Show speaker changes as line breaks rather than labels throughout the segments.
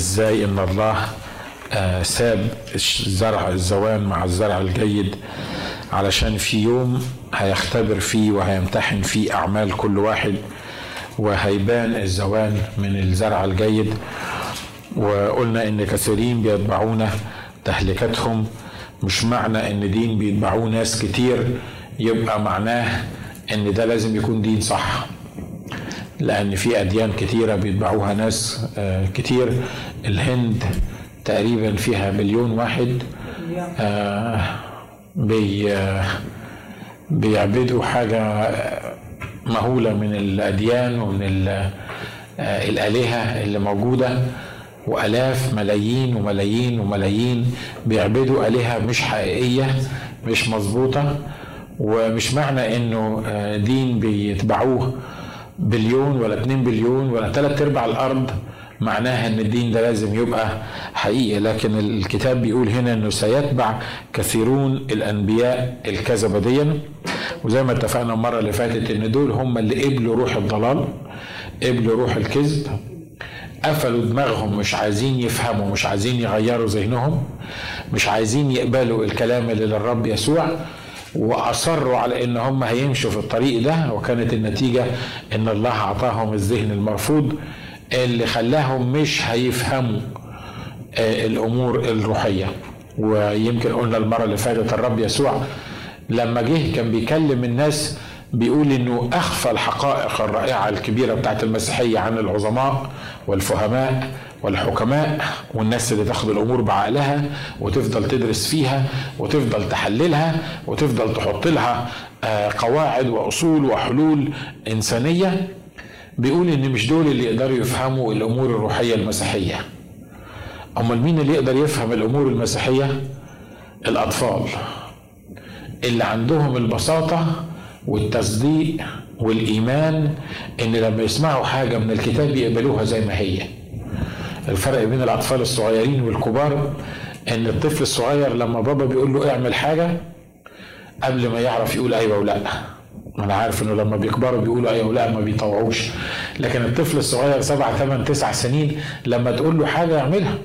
إزاي إن الله آه، ساب الزرع الزوان مع الزرع الجيد علشان في يوم هيختبر فيه وهيمتحن فيه أعمال كل واحد وهيبان الزوان من الزرع الجيد. وقلنا إن كثيرين بيتبعون تهلكتهم مش معنى إن دين بيتبعوه ناس كتير يبقى معناه إن ده لازم يكون دين صح. لأن في أديان كتيره بيتبعوها ناس آه، كتير الهند تقريبا فيها مليون واحد آه، بي آه، بيعبدوا حاجة مهولة من الأديان ومن ال- الآلهة اللي موجودة. وألاف ملايين وملايين وملايين بيعبدوا آلهة مش حقيقية مش مظبوطة. ومش معنى إنه آه، دين بيتبعوه. بليون ولا اتنين بليون ولا تلات ارباع الأرض معناها إن الدين ده لازم يبقى حقيقي. لكن الكتاب بيقول هنا إنه سيتبع كثيرون الأنبياء الكذبه ديا وزي ما اتفقنا المرة اللي فاتت إن دول هم اللي قبلوا روح الضلال قبلوا روح الكذب قفلوا دماغهم مش عايزين يفهموا مش عايزين يغيروا ذهنهم مش عايزين يقبلوا الكلام اللي للرب يسوع. وأصروا على إن هم هيمشوا في الطريق ده وكانت النتيجة إن الله أعطاهم الذهن المرفوض اللي خلاهم مش هيفهموا آه، الأمور الروحية. ويمكن قلنا المرة اللي فاتت الرب يسوع لما جه كان بيكلم الناس بيقول إنه أخفى الحقائق الرائعة الكبيرة بتاعت المسيحية عن العظماء والفهماء. والحكماء والناس اللي تاخد الأمور بعقلها وتفضل تدرس فيها وتفضل تحللها وتفضل تحط لها آه، قواعد وأصول وحلول إنسانية. بيقول إن مش دول اللي يقدروا يفهموا الأمور الروحية المسيحية. أمال مين اللي يقدر يفهم الأمور المسيحية؟ الأطفال. اللي عندهم البساطة والتصديق والإيمان إن لما يسمعوا حاجة من الكتاب يقبلوها زي ما هي. الفرق بين الأطفال الصغيرين والكبار إن الطفل الصغير لما بابا بيقول له اعمل حاجة قبل ما يعرف يقول أيوه ولا أنا عارف إنه لما بيكبروا بيقولوا أيوه ولا ما بيطوعوش. لكن الطفل الصغير سبع ثمان تسع سنين لما تقول له حاجة يعملها.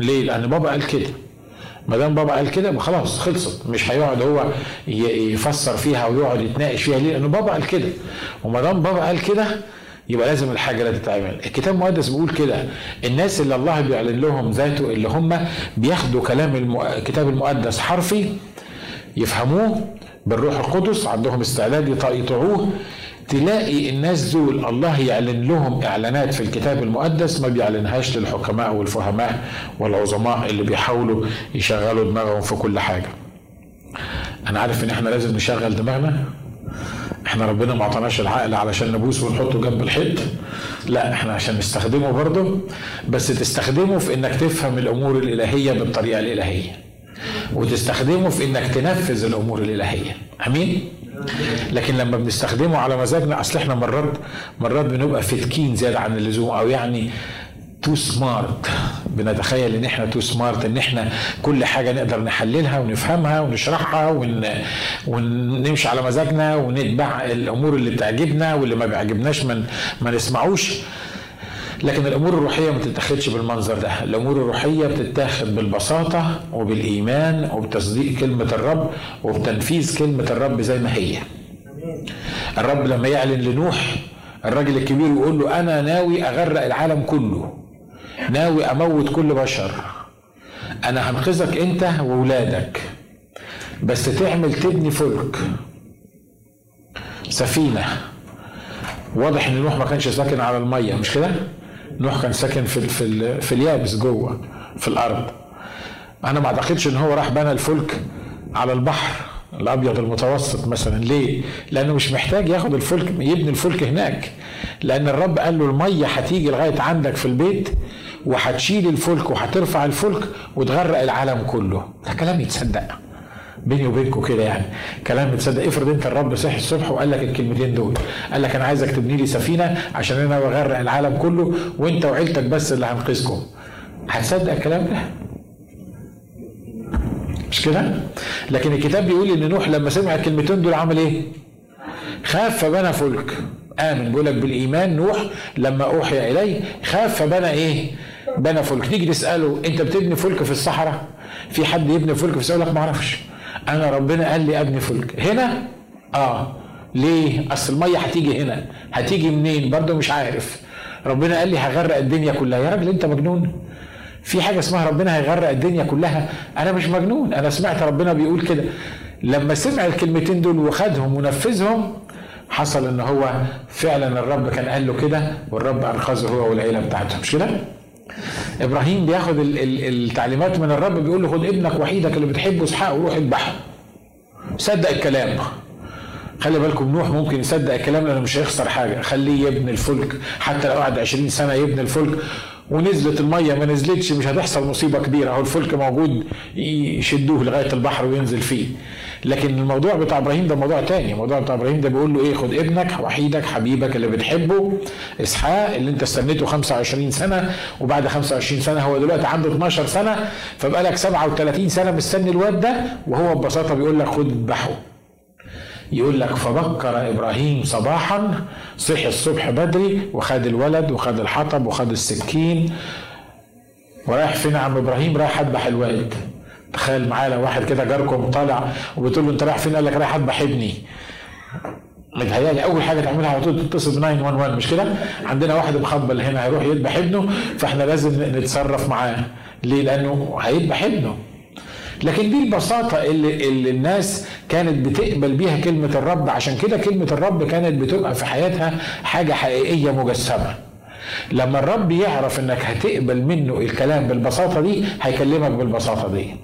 ليه؟ لأن بابا قال كده. ما دام بابا قال كده خلاص خلصت. مش هيقعد هو يفسر فيها ويقعد يتناقش فيها. ليه؟ لأن بابا قال كده. وما دام بابا قال كده يبقى لازم الحاجة لا تتعمل. الكتاب المقدس بيقول كده الناس اللي الله بيعلن لهم ذاته اللي هم بياخدوا كلام الكتاب المقدس حرفي يفهموه بالروح القدس عندهم استعداد يط- يطيعوه. تلاقي الناس دول الله يعلن لهم إعلانات في الكتاب المقدس ما بيعلنهاش للحكماء والفهماء والعظماء اللي بيحاولوا يشغلوا دماغهم في كل حاجة. أنا عارف إن إحنا لازم نشغل دماغنا؟ إحنا ربنا ما اعطاناش العقل علشان نبوس ونحطه جنب الحيط. لا إحنا عشان نستخدمه برضه بس تستخدمه في انك تفهم الأمور الالهية بالطريقة الالهية. وتستخدمه في انك تنفذ الأمور الالهية. امين؟ لكن لما بنستخدمه على مزاجنا اصل إحنا مرات مرات بنبقى فتكين زيادة عن اللزوم أو يعني too smart بنتخيل إن إحنا too smart إن إحنا كل حاجة نقدر نحللها ونفهمها ونشرحها ون... ونمشي على مزاجنا ونتبع الأمور اللي بتعجبنا واللي ما بيعجبناش من ما نسمعوش. لكن الأمور الروحية ما تتاخدش بالمنظر ده. الأمور الروحية بتتاخد بالبساطة وبالإيمان وبتصديق كلمة الرب وبتنفيذ كلمة الرب زي ما هي. الرب لما يعلن لنوح الراجل الكبير يقول له أنا ناوي أغرق العالم كله. ناوي أموت كل بشر أنا هنقذك أنت وولادك بس تعمل تبني فلك سفينة واضح إن نوح ما كانش ساكن على المية مش كده؟ نوح كان ساكن في في في اليابس جوه في الأرض. أنا ما أعتقدش إن هو راح بنى الفلك على البحر الأبيض المتوسط مثلا. ليه؟ لأنه مش محتاج ياخد الفلك يبني الفلك هناك. لأن الرب قال له المية هتيجي لغاية عندك في البيت وهتشيل الفلك وهترفع الفلك وتغرق العالم كله. ده كلام يتصدق. بيني وبينكم كده يعني. كلام متصدق افرض انت الرب صحي الصبح وقال لك الكلمتين دول. قال لك أنا عايزك تبني لي سفينة عشان أنا بغرق العالم كله وأنت وعيلتك بس اللي هنقذكم. هتصدق الكلام ده؟ مش كده؟ لكن الكتاب بيقول إن نوح لما سمع الكلمتين دول عمل إيه؟ خاف فبنى فلك. آمن. بيقول لك بالإيمان نوح لما أوحي إليه خاف فبنى إيه؟ بنى فلك. تيجي تساله أنت بتبني فلك في الصحراء؟ في حد يبني فلك؟ في الصحراء لك ما أعرفش. أنا ربنا قال لي أبني فلك. هنا؟ آه. ليه؟ أصل المية هتيجي هنا. هتيجي منين؟ برضه مش عارف. ربنا قال لي هغرق الدنيا كلها. يا راجل أنت مجنون. في حاجة اسمها ربنا هيغرق الدنيا كلها. أنا مش مجنون أنا سمعت ربنا بيقول كده. لما سمع الكلمتين دول وخدهم ونفذهم حصل إن هو فعلا الرب كان قال له كده والرب أنقذه هو والعيلة بتاعته مش كده؟ إبراهيم بياخد التعليمات من الرب بيقول له خد ابنك وحيدك اللي بتحبه اسحاق وروح اذبحه. صدق الكلام. خلي بالكم نوح ممكن يصدق الكلام لأنه مش هيخسر حاجة. خليه يبني الفلك. حتى لو قعد 20 سنة يبني الفلك. ونزلت المية ما نزلتش مش هتحصل مصيبة كبيرة. أهو الفلك موجود يشدوه لغاية البحر وينزل فيه. لكن الموضوع بتاع إبراهيم ده موضوع تاني. الموضوع بتاع إبراهيم ده بيقول له إيه؟ خد ابنك وحيدك حبيبك اللي بتحبه إسحاق اللي أنت استنيته 25 سنة وبعد 25 سنة هو دلوقتي عنده 12 سنة فبقى لك 37 سنة مستني الواد ده. وهو ببساطة بيقول لك خد اذبحه. يقول لك فبكر إبراهيم صباحا صحي الصبح بدري وخد الولد وخد الحطب وخد السكين ورايح فين عم إبراهيم؟ رايح أذبح الوالد. تخيل معايا لو واحد كده جاركم طالع وبتقول له أنت رايح فين؟ قال لك رايح أذبح ابني. متهيألي أول حاجة تعملها على طول تتصل ب 911 مش كده؟ عندنا واحد مخبل هنا هيروح يذبح ابنه فإحنا لازم نتصرف معاه. ليه؟ لأنه هيذبح ابنه. لكن دي البساطة اللي, اللي الناس كانت بتقبل بيها كلمة الرب. عشان كده كلمة الرب كانت بتبقى في حياتها حاجة حقيقية مجسمة. لما الرب يعرف إنك هتقبل منه الكلام بالبساطة دي هيكلمك بالبساطة دي.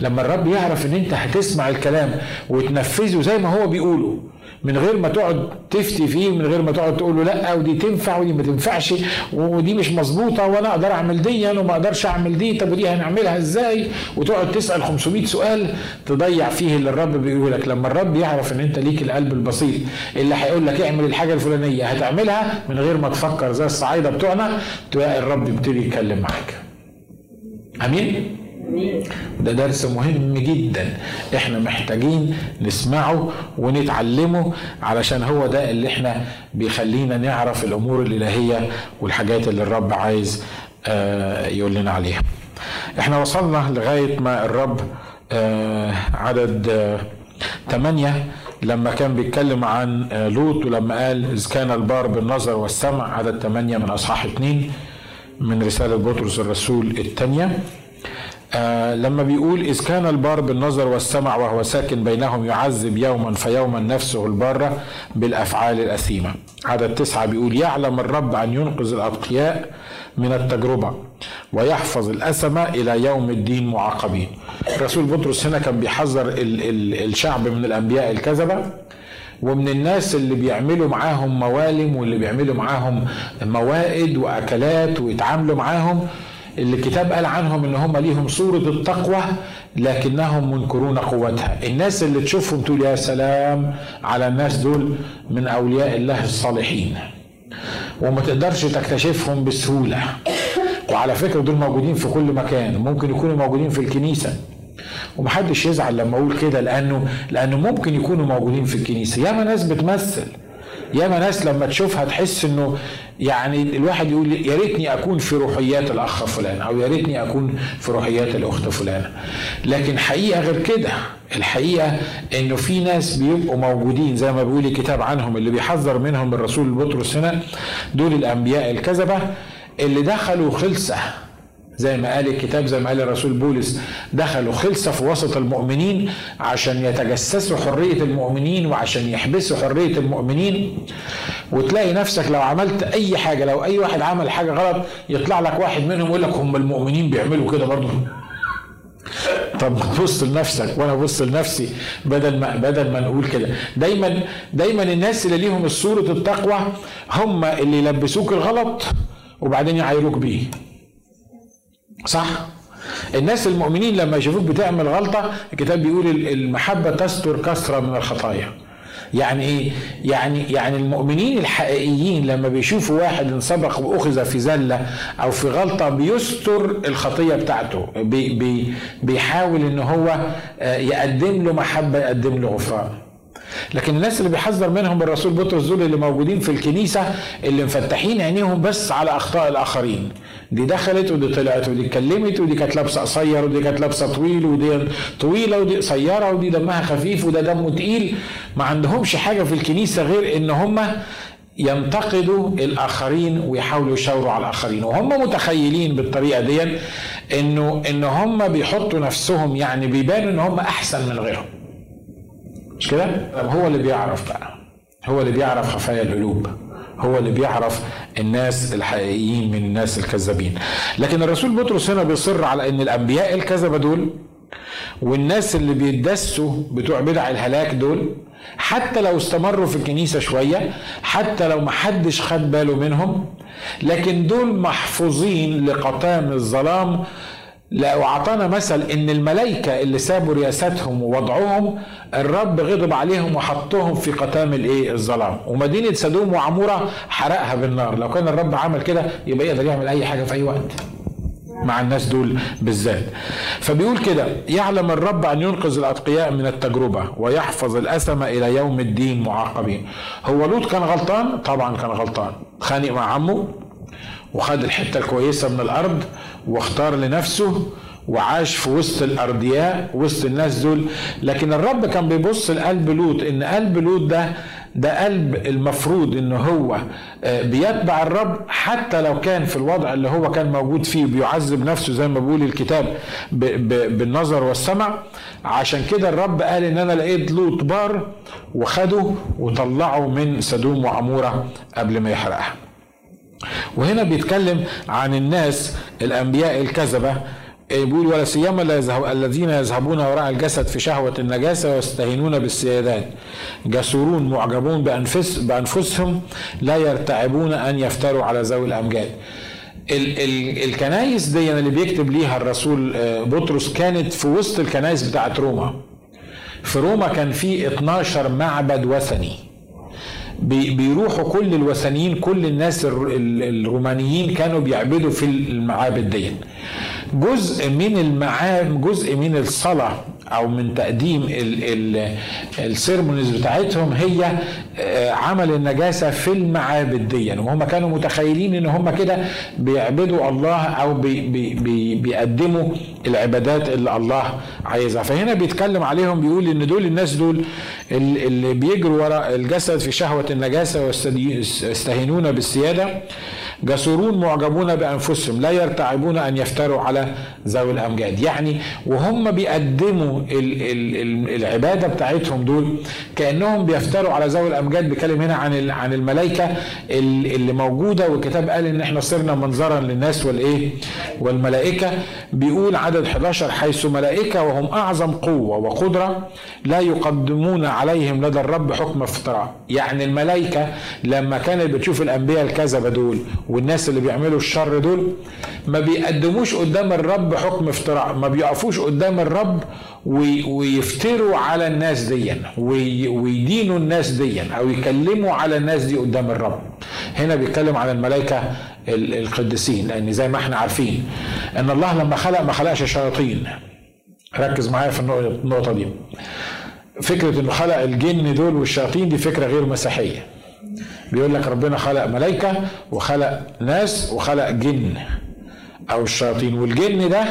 لما الرب يعرف إن أنت هتسمع الكلام وتنفذه زي ما هو بيقوله من غير ما تقعد تفتي فيه من غير ما تقعد تقول له لأ ودي تنفع ودي ما تنفعش ودي مش مظبوطة وأنا أقدر أعمل دي وما أقدرش أعمل دي طب ودي هنعملها إزاي؟ وتقعد تسأل 500 سؤال تضيع فيه اللي الرب بيقوله لك. لما الرب يعرف إن أنت ليك القلب البسيط اللي هيقول لك اعمل الحاجة الفلانية هتعملها من غير ما تفكر زي الصعايدة بتوعنا تلاقي الرب يبتدي يتكلم معاك. آمين؟ ده درس مهم جدا. إحنا محتاجين نسمعه ونتعلمه علشان هو ده اللي إحنا بيخلينا نعرف الأمور الإلهية والحاجات اللي الرب عايز آه، يقول لنا عليها. إحنا وصلنا لغاية ما الرب آه، عدد آه، ثمانية لما كان بيتكلم عن لوط ولما قال إذ كان البار بالنظر والسمع عدد ثمانية من أصحاح اثنين من رسالة بطرس الرسول الثانية آه لما بيقول إذ كان البار بالنظر والسمع وهو ساكن بينهم يعذب يوما فيوما نفسه البارة بالأفعال الأثيمة. عدد تسعة بيقول يعلم الرب أن ينقذ الأتقياء من التجربة ويحفظ الأسمة إلى يوم الدين معاقبين. رسول بطرس هنا كان بيحذر ال ال الشعب من الأنبياء الكذبة ومن الناس اللي بيعملوا معاهم موالم واللي بيعملوا معاهم موائد وأكلات ويتعاملوا معاهم اللي الكتاب قال عنهم إن هم ليهم صورة التقوى لكنهم منكرون قوتها. الناس اللي تشوفهم تقول يا سلام على الناس دول من أولياء الله الصالحين. وما تقدرش تكتشفهم بسهولة. وعلى فكرة دول موجودين في كل مكان. ممكن يكونوا موجودين في الكنيسة. ومحدش يزعل لما أقول كده لأنه لأنه ممكن يكونوا موجودين في الكنيسة. ياما ناس بتمثل. ياما ناس لما تشوفها تحس إنه يعني الواحد يقول يا ريتني أكون في روحيات الأخ فلان أو يا ريتني أكون في روحيات الأخت فلانة. لكن حقيقة غير كده. الحقيقة إنه في ناس بيبقوا موجودين زي ما بيقول الكتاب عنهم اللي بيحذر منهم الرسول بطرس هنا دول الأنبياء الكذبة اللي دخلوا خلسه زي ما قال الكتاب زي ما قال الرسول بولس دخلوا خلصة في وسط المؤمنين عشان يتجسسوا حرية المؤمنين وعشان يحبسوا حرية المؤمنين. وتلاقي نفسك لو عملت أي حاجة لو أي واحد عمل حاجة غلط يطلع لك واحد منهم يقول لك هم المؤمنين بيعملوا كده برضه. طب بص لنفسك وأنا بص لنفسي بدل ما بدل ما نقول كده. دايما دايما الناس اللي ليهم صوره التقوى هم اللي يلبسوك الغلط وبعدين يعايروك بيه. صح؟ الناس المؤمنين لما يشوفوك بتعمل غلطة الكتاب بيقول المحبة تستر كثرة من الخطايا. يعني إيه؟ يعني يعني المؤمنين الحقيقيين لما بيشوفوا واحد انسبق وأخذ في زلة أو في غلطة بيستر الخطية بتاعته. بي بي بيحاول إن هو آه، يقدم له محبة يقدم له غفران. لكن الناس اللي بيحذر منهم الرسول بطرس دول اللي موجودين في الكنيسة اللي مفتحين عينيهم بس على أخطاء الآخرين. دي دخلت ودي طلعت ودي اتكلمت ودي كانت لابسة قصير ودي كانت لابسة طويل ودي طويلة ودي قصيرة ودي دمها خفيف وده دمه تقيل. ما عندهمش حاجة في الكنيسة غير إن هم ينتقدوا الآخرين ويحاولوا يشاوروا على الآخرين. وهم متخيلين بالطريقة دي إنه إن هم بيحطوا نفسهم يعني بيبانوا إن هم أحسن من غيرهم. مش كده؟ هو اللي بيعرف بقى. هو اللي بيعرف خفايا القلوب. هو اللي بيعرف الناس الحقيقيين من الناس الكذابين. لكن الرسول بطرس هنا بيصر على إن الأنبياء الكذبة دول والناس اللي بيدسوا بتوع بدع الهلاك دول حتى لو استمروا في الكنيسة شوية حتى لو محدش خد باله منهم لكن دول محفوظين لقطام الظلام لا وعطانا مثل إن الملائكة اللي سابوا رياستهم ووضعهم الرب غضب عليهم وحطهم في قتام الإيه؟ الظلام. ومدينة سدوم وعمورة حرقها بالنار. لو كان الرب عمل كده يبقى يقدر يعمل أي حاجة في أي وقت. مع الناس دول بالذات. فبيقول كده يعلم الرب أن ينقذ الأتقياء من التجربة ويحفظ الاسمى إلى يوم الدين معاقبين هو لوط كان غلطان؟ طبعا كان غلطان. خانق مع عمه. وخد الحتة الكويسة من الأرض واختار لنفسه وعاش في وسط الأردياء وسط الناس دول. لكن الرب كان بيبص لقلب لوط إن قلب لوط ده ده قلب المفروض إن هو آه، بيتبع الرب حتى لو كان في الوضع اللي هو كان موجود فيه بيعذب نفسه زي ما بيقول الكتاب بالنظر والسمع. عشان كده الرب قال إن أنا لقيت لوط بار وخده وطلعه من سدوم وعمورة قبل ما يحرقها. وهنا بيتكلم عن الناس الأنبياء الكذبة بيقول ولا سيما الذين يذهبون وراء الجسد في شهوة النجاسة ويستهينون بالسيادات. جسورون معجبون بأنفس بأنفسهم لا يرتعبون أن يفتروا على ذوي الأمجاد. ال ال الكنايس دي اللي بيكتب ليها الرسول آه، بطرس كانت في وسط الكنايس بتاعت روما. في روما كان في 12 معبد وثني. بيروحوا كل الوثنيين كل الناس الرومانيين كانوا بيعبدوا في المعابد دي جزء من المعام جزء من الصلاة أو من تقديم ال ceremonies بتاعتهم هي آه، عمل النجاسة في المعابد دي وهم كانوا متخيلين إن هم كده بيعبدوا الله أو بي بي بي بيقدموا العبادات اللي الله عايزها. فهنا بيتكلم عليهم بيقول إن دول الناس دول اللي بيجروا وراء الجسد في شهوة النجاسة ويستهينون بالسيادة. جسورون معجبون بأنفسهم لا يرتعبون أن يفتروا على ذوي الأمجاد. يعني وهم بيقدموا ال ال العبادة بتاعتهم دول كأنهم بيفتروا على ذوي الأمجاد. بيتكلم هنا عن عن الملائكة اللي موجودة. والكتاب قال إن إحنا صرنا منظرا للناس والإيه؟ والملائكة. بيقول عدد 11 حيث ملائكة وهم أعظم قوة وقدرة لا يقدمون عليهم لدى الرب حكم افتراء. يعني الملائكة لما كانت بتشوف الأنبياء الكذبة دول والناس اللي بيعملوا الشر دول ما بيقدموش قدام الرب حكم افتراء ما بيقفوش قدام الرب ويفتروا على الناس دي ويدينوا الناس دي أو يكلموا على الناس دي قدام الرب. هنا بيتكلم عن الملائكة القديسين لأن زي ما إحنا عارفين إن الله لما خلق ما خلقش شياطين. ركز معايا في النقطة دي. فكرة إنه خلق الجن دول والشياطين دي فكرة غير مسيحية. بيقول لك ربنا خلق ملائكة وخلق ناس وخلق جن. أو الشياطين. والجن ده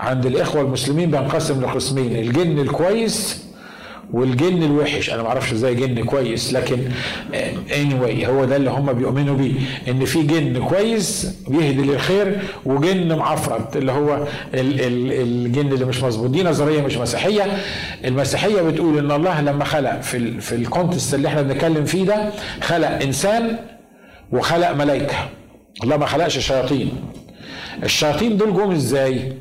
عند الإخوة المسلمين بينقسم لقسمين. الجن الكويس والجن الوحش أنا ما أعرفش إزاي جن كويس لكن anyway هو ده اللي هم بيؤمنوا بيه إن في جن كويس بيهدي للخير وجن معفرت اللي هو الجن اللي مش مظبوط. دي نظرية مش مسيحية. المسيحية بتقول إن الله لما خلق في في الكونتست اللي إحنا بنتكلم فيه ده خلق إنسان وخلق ملائكة. الله ما خلقش شياطين. الشياطين دول جم إزاي؟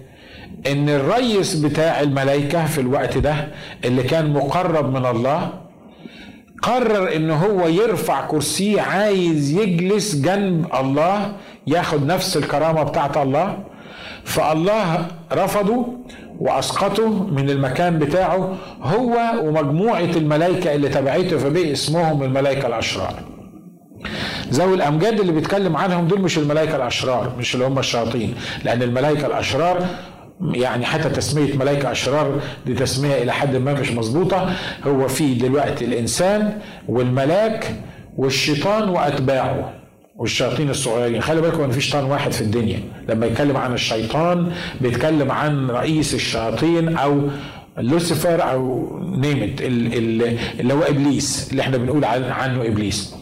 إن الريس بتاع الملائكة في الوقت ده اللي كان مقرب من الله قرر إن هو يرفع كرسيه عايز يجلس جنب الله ياخد نفس الكرامة بتاعت الله. فالله رفضه وأسقطه من المكان بتاعه هو ومجموعة الملائكة اللي تبعته فبقي اسمهم الملائكة الأشرار. ذوي الأمجاد اللي بيتكلم عنهم دول مش الملائكة الأشرار مش اللي هم الشياطين لأن الملائكة الأشرار يعني حتى تسمية ملائكة أشرار دي تسمية إلى حد ما مش مظبوطة. هو في دلوقتي الإنسان والملاك والشيطان وأتباعه والشياطين الصغيرين. خلي بالكم إن في شيطان واحد في الدنيا. لما يتكلم عن الشيطان بيتكلم عن رئيس الشياطين أو لوسيفر أو نيمت اللي هو إبليس اللي إحنا بنقول عنه إبليس.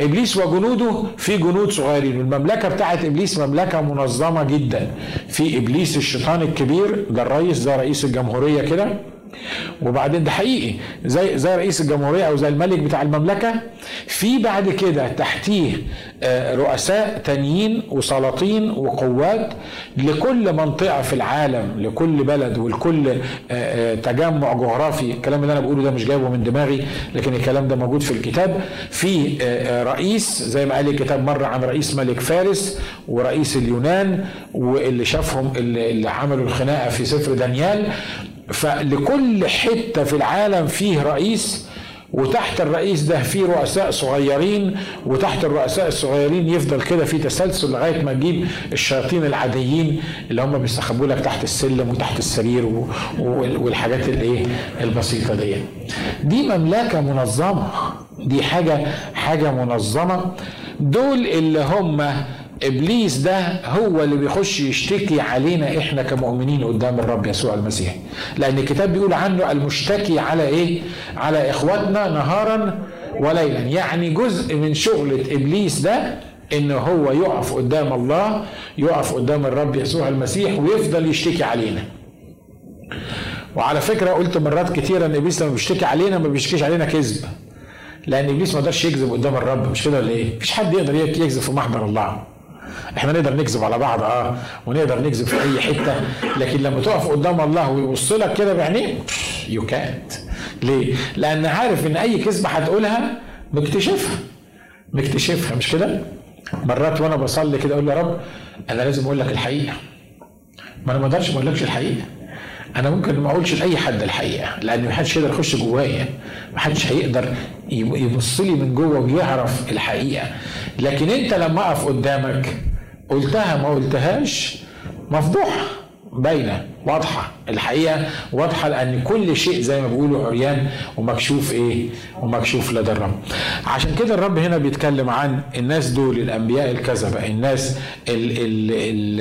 إبليس وجنوده في جنود صغيرين. المملكة بتاعت إبليس مملكة منظمة جدا. في إبليس الشيطان الكبير ده الرئيس ده رئيس الجمهورية كده. وبعدين ده حقيقي. زي زي رئيس الجمهورية أو زي الملك بتاع المملكة في بعد كده تحتيه آه، رؤساء تانيين وسلاطين وقوات لكل منطقة في العالم لكل بلد ولكل آه، آه، تجمع جغرافي. الكلام اللي أنا بقوله ده مش جايبه من دماغي لكن الكلام ده موجود في الكتاب. في رئيس زي ما قال الكتاب مرة عن رئيس ملك فارس ورئيس اليونان واللي شافهم اللي عملوا الخناقة في سفر دانيال. فلكل حتة في العالم فيه رئيس وتحت الرئيس ده في رؤساء صغيرين وتحت الرؤساء الصغيرين يفضل كده في تسلسل لغاية ما تجيب الشياطين العاديين اللي هم بيستخبوا لك تحت السلم وتحت السرير والحاجات الايه البسيطة دي. دي مملكة منظمة. دي حاجة حاجة منظمة. دول اللي هم إبليس ده هو اللي بيخش يشتكي علينا إحنا كمؤمنين قدام الرب يسوع المسيح. لأن الكتاب بيقول عنه المشتكي على إيه؟ على إخواتنا نهارا وليلا. يعني جزء من شغلة إبليس ده إن هو يقف قدام الله يقف قدام الرب يسوع المسيح ويفضل يشتكي علينا. وعلى فكرة قلت مرات كتيرة إن إبليس لما بيشتكي علينا ما بيشتكيش علينا كذب. لأن إبليس ما يقدرش يكذب قدام الرب. مش كده ولا إيه؟ مفيش حد يقدر يكذب في محضر الله. إحنا نقدر نكذب على بعض آه ونقدر نكذب في أي حتة لكن لما تقف قدام الله ويبص لك كده بعينيه يو كانت ليه؟ لأن عارف إن أي كذبة هتقولها مكتشفها مكتشفها مش كده؟ مرات وأنا بصلي كده أقول يا رب أنا لازم أقول لك الحقيقة ما أنا ما أقدرش ما أقولكش الحقيقة أنا ممكن ما أقولش لأي حد الحقيقة لأن ما حدش يقدر يخش جوايا ما حدش هيقدر يبص لي من جوه ويعرف الحقيقة. لكن أنت لما أقف قدامك قلتها ما قلتهاش مفضوحة. باينه واضحة الحقيقة واضحة لأن كل شيء زي ما بيقولوا عريان ومكشوف إيه؟ ومكشوف لدى الرب عشان كده الرب هنا بيتكلم عن الناس دول الأنبياء الكذبة الناس ال ال ال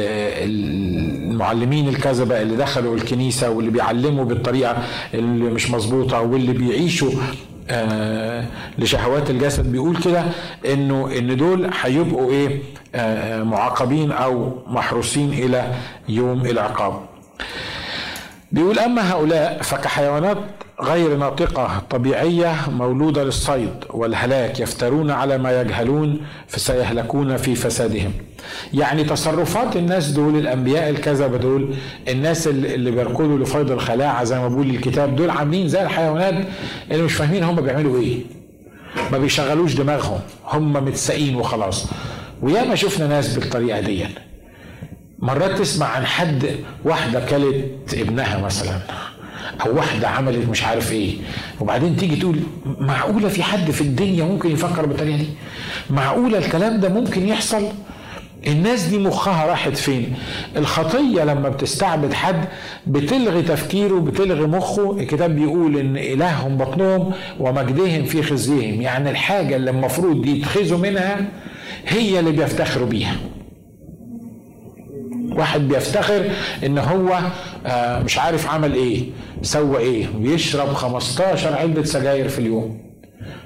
المعلمين الكذبة اللي دخلوا الكنيسة واللي بيعلموا بالطريقة اللي مش مظبوطة واللي بيعيشوا آه لشهوات الجسد بيقول كده إنه إن دول هيبقوا إيه؟ آه معاقبين أو محروسين إلى يوم العقاب. بيقول أما هؤلاء فكحيوانات غير ناطقة طبيعية مولودة للصيد والهلاك يفترون على ما يجهلون فسيهلكون في فسادهم. يعني تصرفات الناس دول الأنبياء الكذبة دول الناس اللي بيركضوا لفيض الخلاعة زي ما بيقول الكتاب دول عاملين زي الحيوانات اللي مش فاهمين هم بيعملوا إيه. ما بيشغلوش دماغهم. هم متساقين وخلاص. وياما شفنا ناس بالطريقة دي. مرات تسمع عن حد واحدة كلت ابنها مثلا. أو واحدة عملت مش عارف إيه. وبعدين تيجي تقول معقولة في حد في الدنيا ممكن يفكر بالطريقة دي؟ معقولة الكلام ده ممكن يحصل؟ الناس دي مخها راحت فين؟ الخطية لما بتستعبد حد بتلغي تفكيره بتلغي مخه. الكتاب بيقول إن إلههم بطنهم ومجدهم في خزيهم. يعني الحاجة اللي المفروض يتخذوا منها هي اللي بيفتخروا بيها. واحد بيفتخر إن هو آه، مش عارف عمل إيه سوى إيه بيشرب 15 علبة سجاير في اليوم.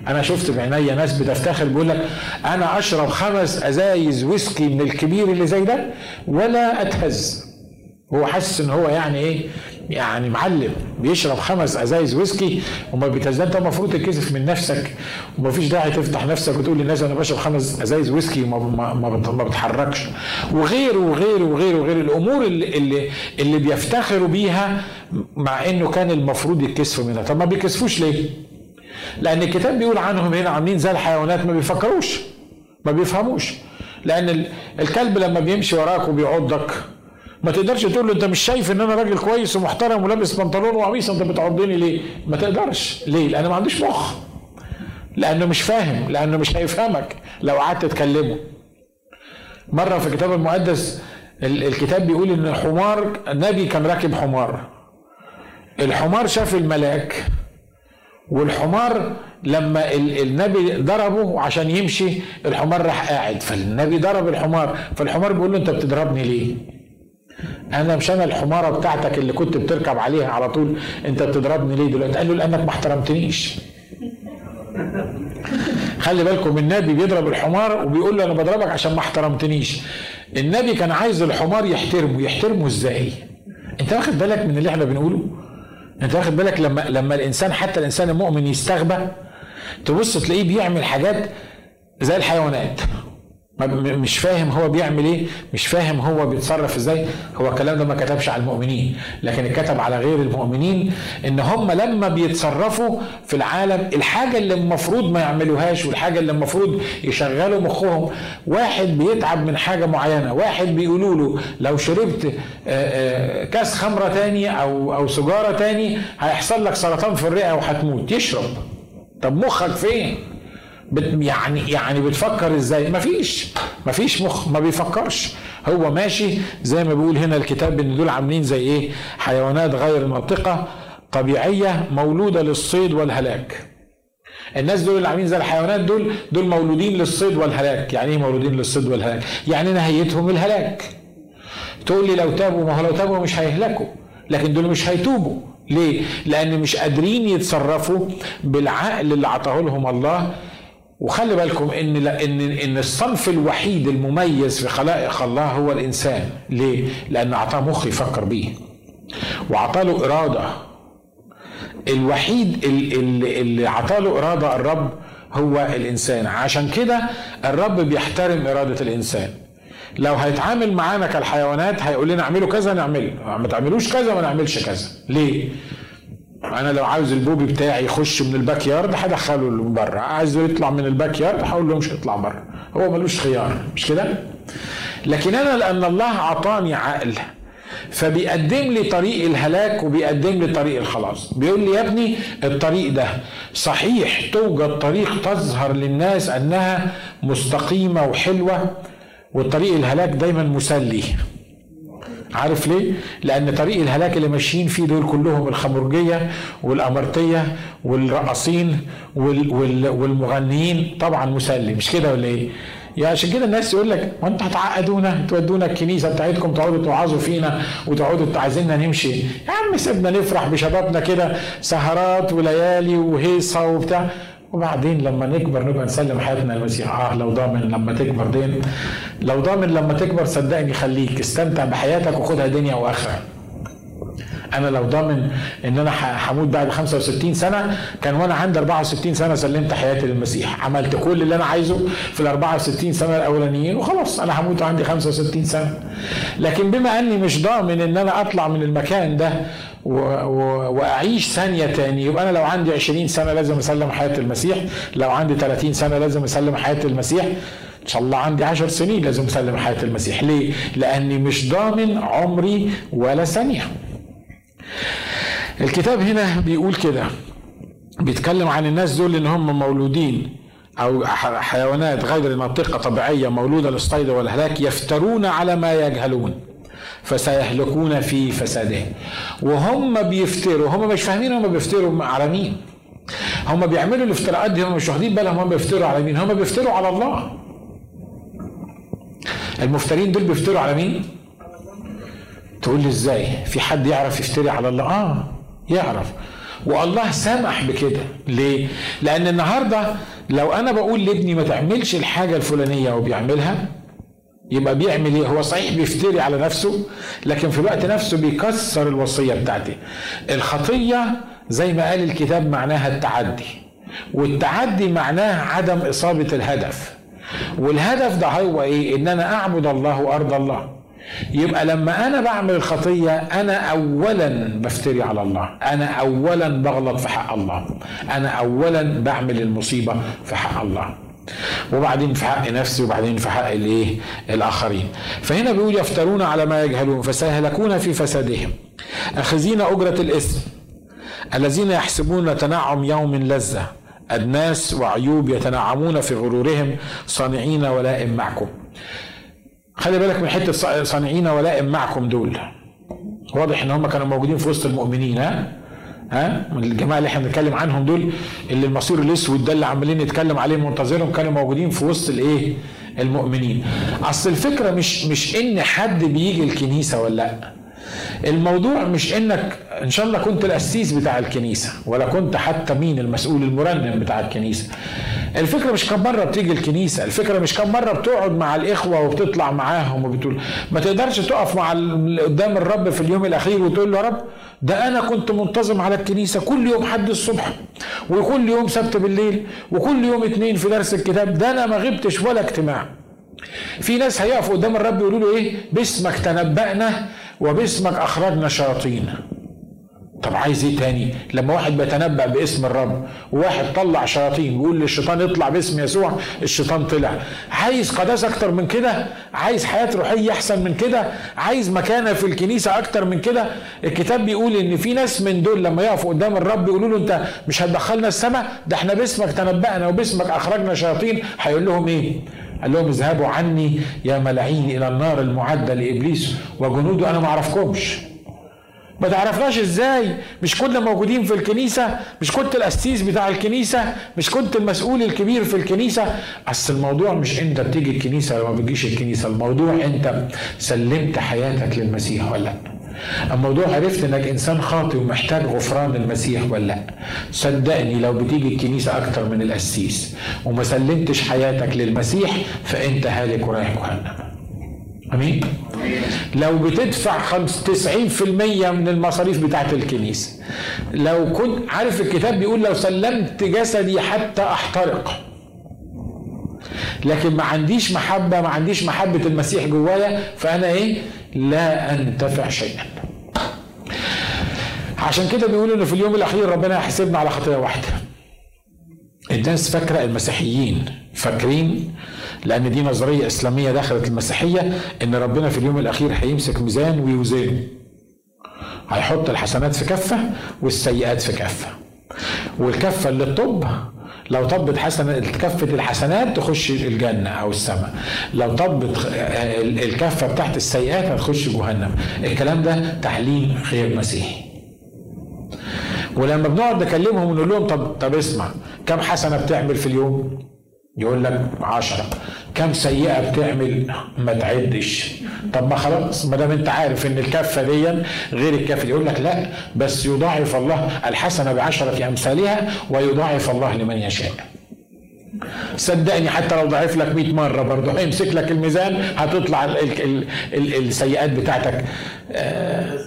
أنا شفت بعينيا ناس بتفتخر بيقول لك أنا أشرب خمس أزايز ويسكي من الكبير اللي زي ده ولا أتهز. هو حاسس إن هو يعني إيه؟ يعني معلم بيشرب خمس أزايز ويسكي وما بيتهز أنت المفروض تتكسف من نفسك وما فيش داعي تفتح نفسك وتقول للناس أنا بشرب خمس أزايز ويسكي وما ما, بتحركش. وغيره وغيره وغيره وغيره. الأمور اللي اللي, اللي بيفتخروا بيها مع إنه كان المفروض يتكسفوا منها. طب ما بيكسفوش ليه؟ لأن الكتاب بيقول عنهم هنا عاملين زي الحيوانات ما بيفكروش ما بيفهموش. لأن الكلب لما بيمشي وراك وبيعضك ما تقدرش تقول له انت مش شايف ان أنا راجل كويس ومحترم ولابس بنطلون وقميص انت بتعضني ليه؟ ما تقدرش. ليه؟ لأنه ما عندوش مخ. لأنه مش فاهم لأنه مش هيفهمك لو قعدت تكلمه. مرة في الكتاب المقدس الكتاب بيقول إن حمار النبي كان راكب حمار. الحمار شاف الملاك والحمار لما النبي ضربه عشان يمشي الحمار راح قاعد. فالنبي ضرب الحمار فالحمار بيقول له انت بتضربني ليه؟ أنا مش أنا الحمارة بتاعتك اللي كنت بتركب عليها على طول انت بتضربني ليه دلوقتي؟ قال له لانك ما احترمتنيش. خلي بالكم النبي بيضرب الحمار وبيقول له أنا بضربك عشان ما احترمتنيش. النبي كان عايز الحمار يحترمه يحترمه إزاي؟ انت واخد بالك من اللي إحنا بنقوله؟ انت واخد بالك لما لما الانسان حتى الانسان المؤمن يستغبى؟ تبص تلاقيه بيعمل حاجات زي الحيوانات. مش فاهم هو بيعمل إيه مش فاهم هو بيتصرف إزاي. هو الكلام ده ما كتبش على المؤمنين لكن اتكتب على غير المؤمنين إن هم لما بيتصرفوا في العالم الحاجة اللي المفروض ما يعملوهاش والحاجة اللي المفروض يشغلوا مخهم واحد بيتعب من حاجة معينة واحد بيقولوا له لو شربت كاس خمرة تاني أو أو سجاره تاني هيحصل لك سرطان في الرئة وهتموت يشرب. طب مخك فين؟ يعني يعني بتفكر إزاي؟ مفيش. مفيش مخ ما بيفكرش. هو ماشي زي ما بيقول هنا الكتاب إن دول عاملين زي إيه؟ حيوانات غير ناطقه طبيعية مولودة للصيد والهلاك. الناس دول اللي عاملين زي الحيوانات دول دول مولودين للصيد والهلاك. يعني إيه مولودين للصيد والهلاك؟ يعني نهايتهم الهلاك. تقول لي لو تابوا ما هو لو تابوا مش هيهلكوا لكن دول مش هيتوبوا. ليه؟ لأن مش قادرين يتصرفوا بالعقل اللي عطاه لهم الله وخلي بالكم إن ان إن الصنف الوحيد المميز في خلائق الله هو الإنسان. ليه؟ لأن أعطاه مخ يفكر بيه. وأعطاه له إرادة. الوحيد اللي, اللي أعطاه له إرادة الرب هو الإنسان. عشان كده الرب بيحترم إرادة الإنسان. لو هيتعامل معانا كالحيوانات هيقول لنا اعملوا كذا نعمله ما تعملوش كذا ما نعملش كذا. ليه؟ أنا لو عاوز ال puppy بتاعي يخش من ال backyard هدخله من بره عايزه يطلع من ال backyard هقول له مش هيطلع بره هو ملوش خيار مش كده؟ لكن أنا لأن الله أعطاني عقل فبيقدم لي طريق الهلاك وبيقدم لي طريق الخلاص. بيقول لي يا ابني الطريق ده صحيح توجد طريق تظهر للناس أنها مستقيمة وحلوة والطريق الهلاك دايما مسلي. عارف ليه؟ لأن طريق الهلاك اللي ماشيين فيه دول كلهم الخمرجية والأمرتية والرقاصين والمغنيين طبعا مسلي مش كده ولا إيه؟ يعني عشان كده الناس يقول لك ما أنتوا هتعقدونا تودونا الكنيسة بتاعتكم تقعدوا توعظوا فينا وتقعدوا عايزيننا نمشي يا عم سيبنا نفرح بشبابنا كده سهرات وليالي وهيصة وبتاع وبعدين لما نكبر نبقى نسلم حياتنا للمسيح آه لو ضامن لما تكبر دين. لو ضامن لما تكبر صدقني خليك. استمتع بحياتك وخدها دنيا واخره أنا لو ضامن إن أنا هموت بعد 65 سنة كان وأنا عندي 64 سنة سلمت حياتي للمسيح. عملت كل اللي أنا عايزه في ال 64 سنة الأولانيين وخلاص أنا هموت عندي 65 سنة. لكن بما أني مش ضامن إن أنا أطلع من المكان ده و... و... وأعيش ثانية تاني. يبقى أنا لو عندي 20 سنة لازم أسلم حياة المسيح. لو عندي 30 سنة لازم أسلم حياة المسيح. إن شاء الله عندي عشر سنين لازم أسلم حياة المسيح. ليه؟ لأني مش ضامن عمري ولا ثانية. الكتاب هنا بيقول كده. بيتكلم عن الناس دول إن هم مولودين أو حيوانات غير ناطقه طبيعية مولودة للصيد والهلاك يفترون على ما يجهلون. فسيهلكون في فسادهم وهم بيفتروا هم مش فاهمين هم بيفتروا على مين هم بيعملوا الافتراءات دي هم مش واخدين بالهم هم بيفتروا على مين هم بيفتروا على الله. المفترين دول بيفتروا على مين؟ تقول لي إزاي؟ في حد يعرف يفتري على الله؟ آه يعرف. والله سمح بكده. ليه؟ لأن النهارده لو أنا بقول لابني ما تعملش الحاجة الفلانية وبيعملها يبقى بيعمل إيه؟ هو صحيح بيفتري على نفسه لكن في الوقت نفسه بيكسر الوصية بتاعتي. الخطية زي ما قال الكتاب معناها التعدي. والتعدي معناه عدم إصابة الهدف. والهدف ده هو إيه؟ إن أنا أعبد الله وارضى الله. يبقى لما أنا بعمل الخطيه أنا اولا بفتري على الله. أنا اولا بغلط في حق الله. أنا اولا بعمل المصيبة في حق الله. وبعدين في حق نفسي وبعدين في حق الايه؟ الآخرين. فهنا بيقول يفترون على ما يجهلون فسيهلكون في فسادهم. أخذين أجرة الإثم الذين يحسبون تنعم يوم لذة. أدناس وعيوب يتنعمون في غرورهم صانعين ولائم معكم. خلي بالك من حتة صانعين ولائم معكم دول. واضح إن هم كانوا موجودين في وسط المؤمنين ها؟ ها؟ الجماعة اللي إحنا بنتكلم عنهم دول اللي المصير الأسود ده اللي عمالين نتكلم عليه منتظرهم كانوا موجودين في وسط الإيه؟ المؤمنين. أصل الفكرة مش مش إن حد بيجي الكنيسة ولا لأ. الموضوع مش إنك إن شاء الله كنت القسيس بتاع الكنيسة ولا كنت حتى مين المسؤول المرنم بتاع الكنيسة. الفكرة مش كم مرة بتيجي الكنيسة الفكرة مش كم مرة بتقعد مع الإخوة وبتطلع معاهم وبتقول ما تقدرش تقف مع قدام الرب في اليوم الأخير وتقول له يا رب ده أنا كنت منتظم على الكنيسة كل يوم حد الصبح وكل يوم سبت بالليل وكل يوم اتنين في درس الكتاب ده أنا ما غبتش ولا اجتماع. في ناس هيقفوا قدام الرب يقولوا له إيه؟ باسمك تنبأنا وباسمك أخرجنا شياطين. طب عايز إيه تاني؟ لما واحد بيتنبأ باسم الرب وواحد طلع شياطين ويقول للشيطان اطلع باسم يسوع الشيطان طلع. عايز قداسة أكتر من كده؟ عايز حياة روحية أحسن من كده؟ عايز مكانة في الكنيسة أكتر من كده؟ الكتاب بيقول إن في ناس من دول لما يقفوا قدام الرب يقولوا له أنت مش هتدخلنا السماء؟ ده إحنا باسمك تنبأنا وباسمك أخرجنا شياطين. هيقول لهم إيه؟ قال لهم اذهبوا عني يا ملاعين إلى النار المعدة لإبليس وجنوده أنا ما أعرفكمش. ما تعرفناش إزاي. مش كنا موجودين في الكنيسة مش كنت القسيس بتاع الكنيسة مش كنت المسؤول الكبير في الكنيسة. أصل الموضوع مش أنت بتيجي الكنيسة ولا ما بتجيش الكنيسة الموضوع أنت سلمت حياتك للمسيح ولا لأ؟ الموضوع عرفت إنك إنسان خاطئ ومحتاج غفران المسيح ولا لأ؟ صدقني لو بتيجي الكنيسة أكتر من القسيس وما سلمتش حياتك للمسيح فأنت هالك ورايح جهنم. أمين؟ لو بتدفع 90% من المصاريف بتاعت الكنيسة. لو كنت عارف الكتاب بيقول لو سلمت جسدي حتى أحترق. لكن ما عنديش محبه ما عنديش محبة المسيح جوايا فأنا إيه؟ لا أنتفع شيئا. عشان كده بيقولوا إن في اليوم الأخير ربنا يحاسبنا على خطية واحدة. الناس فاكرة المسيحيين. فاكرين؟ لأن دي نظرية إسلامية دخلت المسيحية إن ربنا في اليوم الأخير هيمسك ميزان ويوزنه. هيحط الحسنات في كفة والسيئات في كفة. والكفة اللي تطب لو طبت حسنة كفة الحسنات تخش الجنة أو السماء. لو طبت الكفة بتاعت السيئات هتخش جهنم. الكلام ده تعليم غير مسيحي. ولما بنقعد نكلمهم ونقول لهم طب طب اسمع كم حسنة بتعمل في اليوم؟ يقول لك عشرة. كم سيئة بتعمل ما تعدش. طب ما خلاص ما دام انت عارف ان الكفة دي غير الكفة يقول لك لا بس يضاعف الله الحسنة بعشرة أمثالها ويضاعف الله لمن يشاء. صدقني حتى لو ضعف لك 100 مرة برضه هيمسك لك الميزان هتطلع ال ال ال السيئات بتاعتك. آه.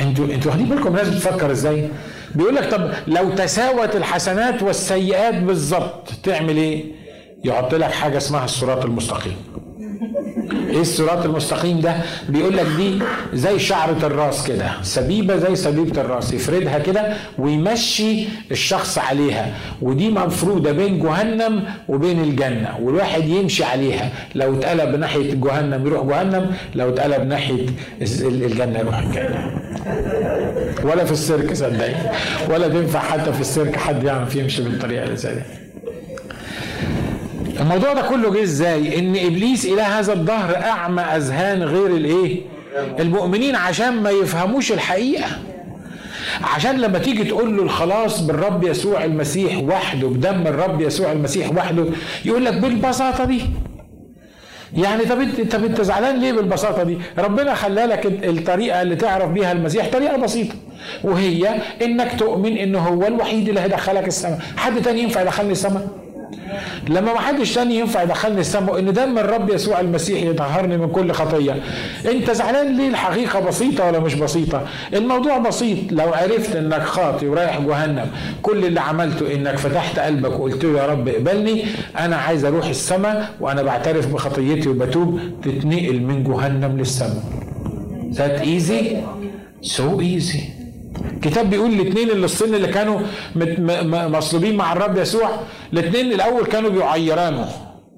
أنتوا أنتوا واخدين بالكم الناس بتفكر إزاي؟ بيقول لك طب لو تساوت الحسنات والسيئات بالظبط تعمل إيه؟ يحط لك حاجة اسمها الصراط المستقيم. إيه الصراط المستقيم ده؟ بيقول لك دي زي شعرة الراس كده، سبيبة زي سبيبة الراس، يفردها كده ويمشي الشخص عليها، ودي مفرودة بين جهنم وبين الجنة، والواحد يمشي عليها، لو اتقلب ناحية جهنم يروح جهنم، لو اتقلب ناحية الجنة يروح الجنة. ولا في السيرك صدقني، ولا تنفع حتى في السيرك حد يعرف يمشي بالطريقة اللي زي. الموضوع ده كله جه إزاي؟ إن إبليس إلى هذا الظهر أعمى أذهان غير الإيه؟ المؤمنين عشان ما يفهموش الحقيقة. عشان لما تيجي تقول له الخلاص بالرب يسوع المسيح وحده بدم الرب يسوع المسيح وحده يقول لك بالبساطة دي. يعني طب انت طب انت زعلان ليه بالبساطة دي؟ ربنا خلى لك الطريقة اللي تعرف بيها المسيح طريقة بسيطة وهي إنك تؤمن إنه هو الوحيد اللي هيدخلك السماء، حد تاني ينفع يدخلني السماء؟ لما ما حدش تاني ينفع يدخلني السماء إن دم الرب يسوع المسيح يطهرني من كل خطية. أنت زعلان ليه الحقيقة بسيطة ولا مش بسيطة؟ الموضوع بسيط. لو عرفت إنك خاطي ورايح جهنم كل اللي عملته إنك فتحت قلبك وقلت له يا رب اقبلني أنا عايز أروح السماء وأنا بعترف بخطيتي وبتوب تتنقل من جهنم للسماء. That easy? So easy. الكتاب بيقول الاثنين اللي الصين اللي كانوا مصلوبين مع الرب يسوع الاثنين الأول كانوا بيعيرانه.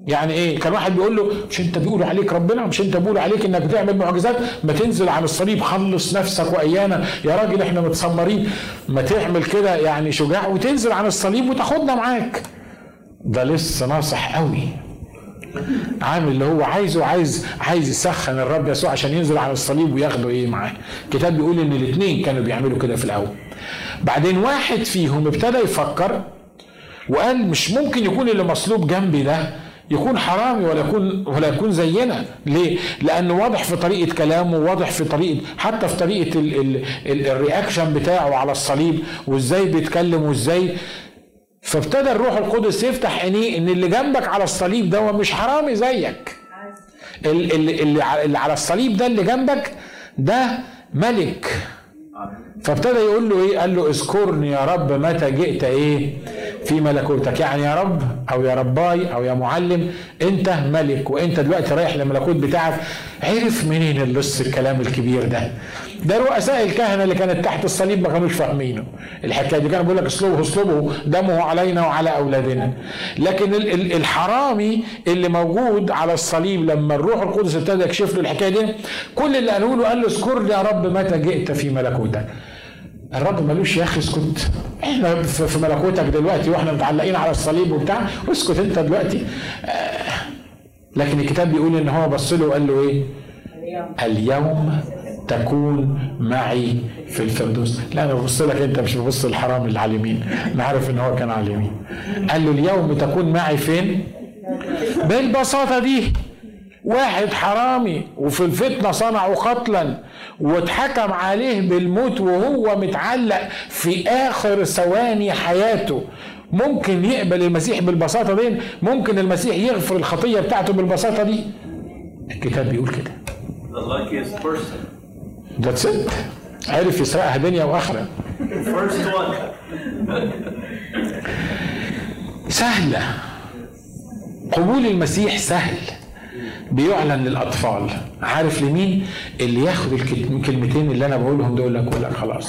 يعني إيه؟ كان واحد بيقول له مش أنت بيقولوا عليك ربنا؟ مش أنت بيقولوا عليك إنك بتعمل معجزات؟ ما تنزل عن الصليب خلص نفسك وأيانا. يا راجل إحنا متسمرين. ما تعمل كده يعني شجاع وتنزل عن الصليب وتاخدنا معاك. ده لسه ناصح قوي. عامل اللي هو عايزه عايز عايز يسخن الرب يسوع عشان ينزل على الصليب وياخده إيه معاه. الكتاب بيقول إن الاثنين كانوا بيعملوا كده في الأول. بعدين واحد فيهم ابتدى يفكر وقال مش ممكن يكون اللي مصلوب جنبي ده يكون حرامي ولا يكون ولا يكون زينا. ليه؟ لأنه واضح في طريقة كلامه واضح في طريقة حتى في طريقة ال ال ال الرياكشن بتاعه على الصليب وإزاي بيتكلم وإزاي فابتدى الروح القدس يفتح عينيه إن اللي جنبك على الصليب ده مش حرامي زيك. اللي, اللي على الصليب ده اللي جنبك ده ملك. فابتدى يقول له إيه؟ قال له اذكرني يا رب متى جئت إيه؟ في ملكوتك. يعني يا رب أو يا رباي أو يا معلم أنت ملك وأنت دلوقتي رايح للملكوت بتاعك. عرف منين اللص الكلام الكبير ده؟ ده رؤساء الكهنة اللي كانت تحت الصليب ما كانوش فاهمينه. الحكاية دي كانوا بيقول لك اصلبه اصلبه دمه علينا وعلى أولادنا. لكن الحرامي اللي موجود على الصليب لما الروح القدس ابتدى يكشف له الحكاية دي كل اللي قالوا له قال له اذكرني يا رب متى جئت في ملكوتك. الرب ملوش يا أخي اسكت. إحنا في ملكوتك دلوقتي وإحنا متعلقين على الصليب وبتاع اسكت انت دلوقتي. آه لكن الكتاب بيقول إن هو بص له وقال له إيه؟ اليوم تكون معي في الفردوس. لا أنا ببص لك أنت مش ببص الحرام اللي على اليمين أنا عارف إن هو كان على اليمين قال له اليوم تكون معي فين؟ بالبساطة دي. واحد حرامي وفي الفتنة صنعوا قتلا واتحكم عليه بالموت وهو متعلق في آخر ثواني حياته. ممكن يقبل المسيح بالبساطة دي؟ ممكن المسيح يغفر الخطية بتاعته بالبساطة دي؟ الكتاب بيقول كده. That's it. عرف يسرقها دنيا وآخرة. سهلة. قبول المسيح سهل. بيعلن للأطفال. عارف لمين؟ اللي ياخد الكلمتين اللي أنا بقولهم دول لك. خلاص.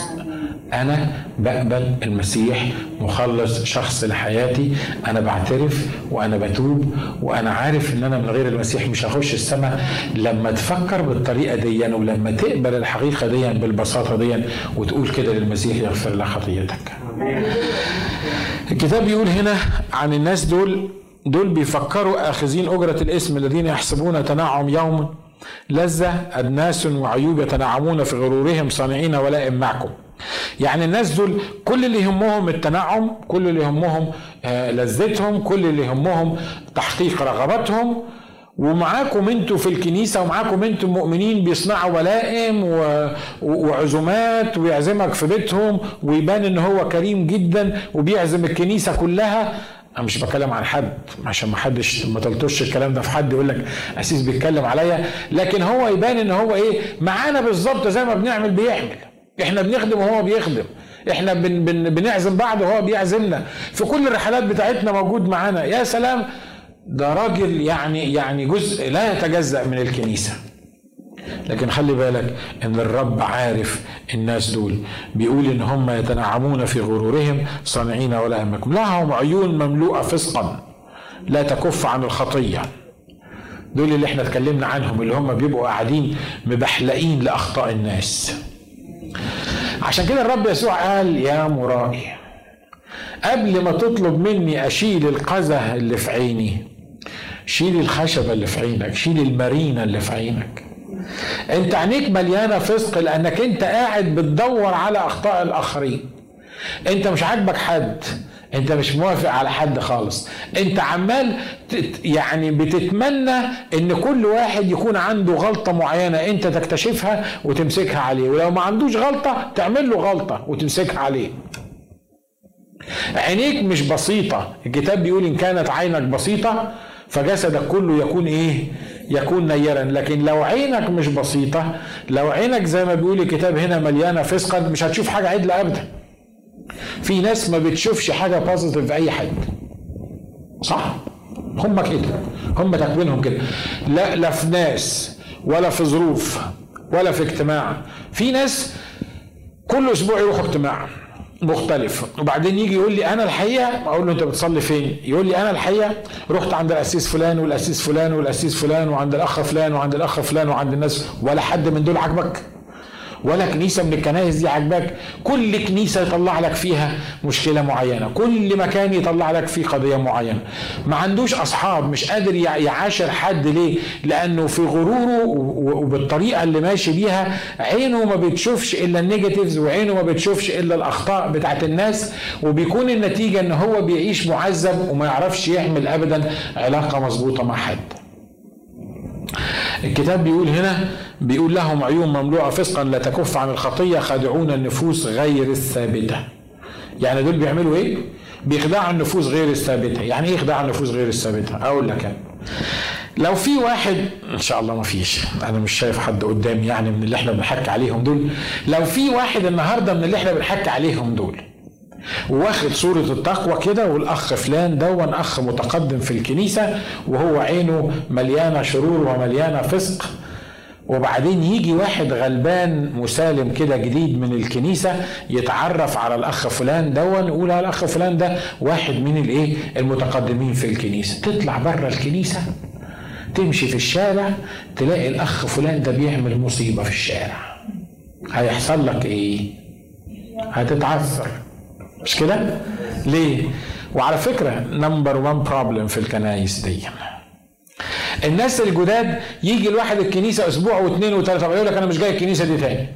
أنا بقبل المسيح مخلص شخص لحياتي. أنا بعترف وأنا بتوب وأنا عارف إن أنا من غير المسيح مش هخش السماء. لما تفكر بالطريقة دي ولما تقبل الحقيقة دي بالبساطة دي وتقول كده للمسيح يغفر لك خطيتك. الكتاب بيقول هنا عن الناس دول دول بيفكروا آخذين أجرة الاسم الذين يحسبون تنعم يوم لذة أدناس وعيوب يتنعمون في غرورهم صانعين ولائم معكم. يعني الناس دول كل اللي يهمهم التنعم كل اللي يهمهم آه، لذتهم كل اللي يهمهم تحقيق رغباتهم. ومعاكم أنتوا في الكنيسة ومعاكم أنتوا المؤمنين بيصنعوا ولائم وعزومات ويعزمك في بيتهم ويبان إن هو كريم جدا وبيعزم الكنيسة كلها. أنا مش بتكلم عن حد عشان ما حدش ما تلطش الكلام ده في حد يقول لك أسيس بيتكلم عليا. لكن هو يبان إن هو إيه معانا بالظبط زي ما بنعمل بيعمل. إحنا بنخدم وهو بيخدم. إحنا بن بن بنعزم بعض وهو بيعزمنا. في كل الرحلات بتاعتنا موجود معانا. يا سلام! ده راجل يعني يعني جزء لا يتجزأ من الكنيسة. لكن خلي بالك إن الرب عارف الناس دول. بيقول إن هم يتنعمون في غرورهم صانعين ولا همكم لهم عيون مملوءة فسقا. لا تكف عن الخطية. دول اللي إحنا اتكلمنا عنهم اللي هم بيبقوا قاعدين مبحلقين لأخطاء الناس. عشان كده الرب يسوع قال يا مرائي قبل ما تطلب مني أشيل القذى اللي في عيني شيل الخشبة اللي في عينك شيل المارينا اللي في عينك. انت عينيك مليانة فسق لأنك انت قاعد بتدور على أخطاء الآخرين. انت مش عاجبك حد. انت مش موافق على حد خالص. انت عمال يعني بتتمنى ان كل واحد يكون عنده غلطة معينة انت تكتشفها وتمسكها عليه. ولو ما عندوش غلطة تعمل له غلطة وتمسكها عليه. عينيك مش بسيطة. الكتاب بيقول إن كانت عينك بسيطة فجسدك كله يكون إيه؟ يكون نيرا. لكن لو عينك مش بسيطة لو عينك زي ما بيقول الكتاب هنا مليانة فسقا مش هتشوف حاجة عدلة أبدا. في ناس ما بتشوفش حاجة بوزيتيف في أي حد صح؟ هم كده. هم تكوينهم كده. لا لا في ناس ولا في ظروف ولا في اجتماع. في ناس كل أسبوع يروحوا اجتماع مختلف. وبعدين يجي يقول لي أنا الحقيقة أقول له أنت بتصلي فين؟ يقول لي أنا الحقيقة رحت عند الأسيس فلان والأسيس فلان والأسيس فلان وعند الأخ فلان وعند الأخ فلان وعند الناس ولا حد من دول عاجبك؟ ولا كنيسة من الكنائس دي عاجباك؟ كل كنيسة يطلع لك فيها مشكلة معينة. كل مكان يطلع لك فيه قضية معينة. ما عندوش أصحاب مش قادر يعاشر حد ليه؟ لأنه في غروره وبالطريقة اللي ماشي بيها عينه ما بتشوفش إلا النيجاتيفز وعينه ما بتشوفش إلا الأخطاء بتاعت الناس. وبيكون النتيجة إن هو بيعيش معذب وما يعرفش يعمل ابدا علاقة مظبوطة مع حد. الكتاب بيقول هنا بيقول لهم عيون مملوءة فسقا لا تكف عن الخطية خادعون النفوس غير الثابتة. يعني دول بيعملوا إيه؟ بيخدعوا النفوس غير الثابتة. يعني إيه يخدعوا النفوس غير الثابتة؟ أقول لك. لو في واحد إن شاء الله ما فيش أنا مش شايف حد قدامي يعني من اللي إحنا بنحكي عليهم دول. لو في واحد النهارده من اللي إحنا بنحكي عليهم دول واخد صورة التقوى كده والأخ فلان دون أخ متقدم في الكنيسة وهو عينه مليانة شرور ومليانة فسق. وبعدين يجي واحد غلبان مسالم كده جديد من الكنيسة يتعرف على الأخ فلان دون يقول على الأخ فلان ده واحد من الإيه؟ المتقدمين في الكنيسة. تطلع بره الكنيسة تمشي في الشارع تلاقي الأخ فلان ده بيعمل مصيبة في الشارع. هيحصل لك إيه؟ هتتعثر. مش كده؟ ليه؟ وعلى فكرة number 1 problem في الكنايس دي الناس الجداد يجي الواحد الكنيسة أسبوع واثنين وثلاثة يقول لك أنا مش جاي الكنيسة دي تاني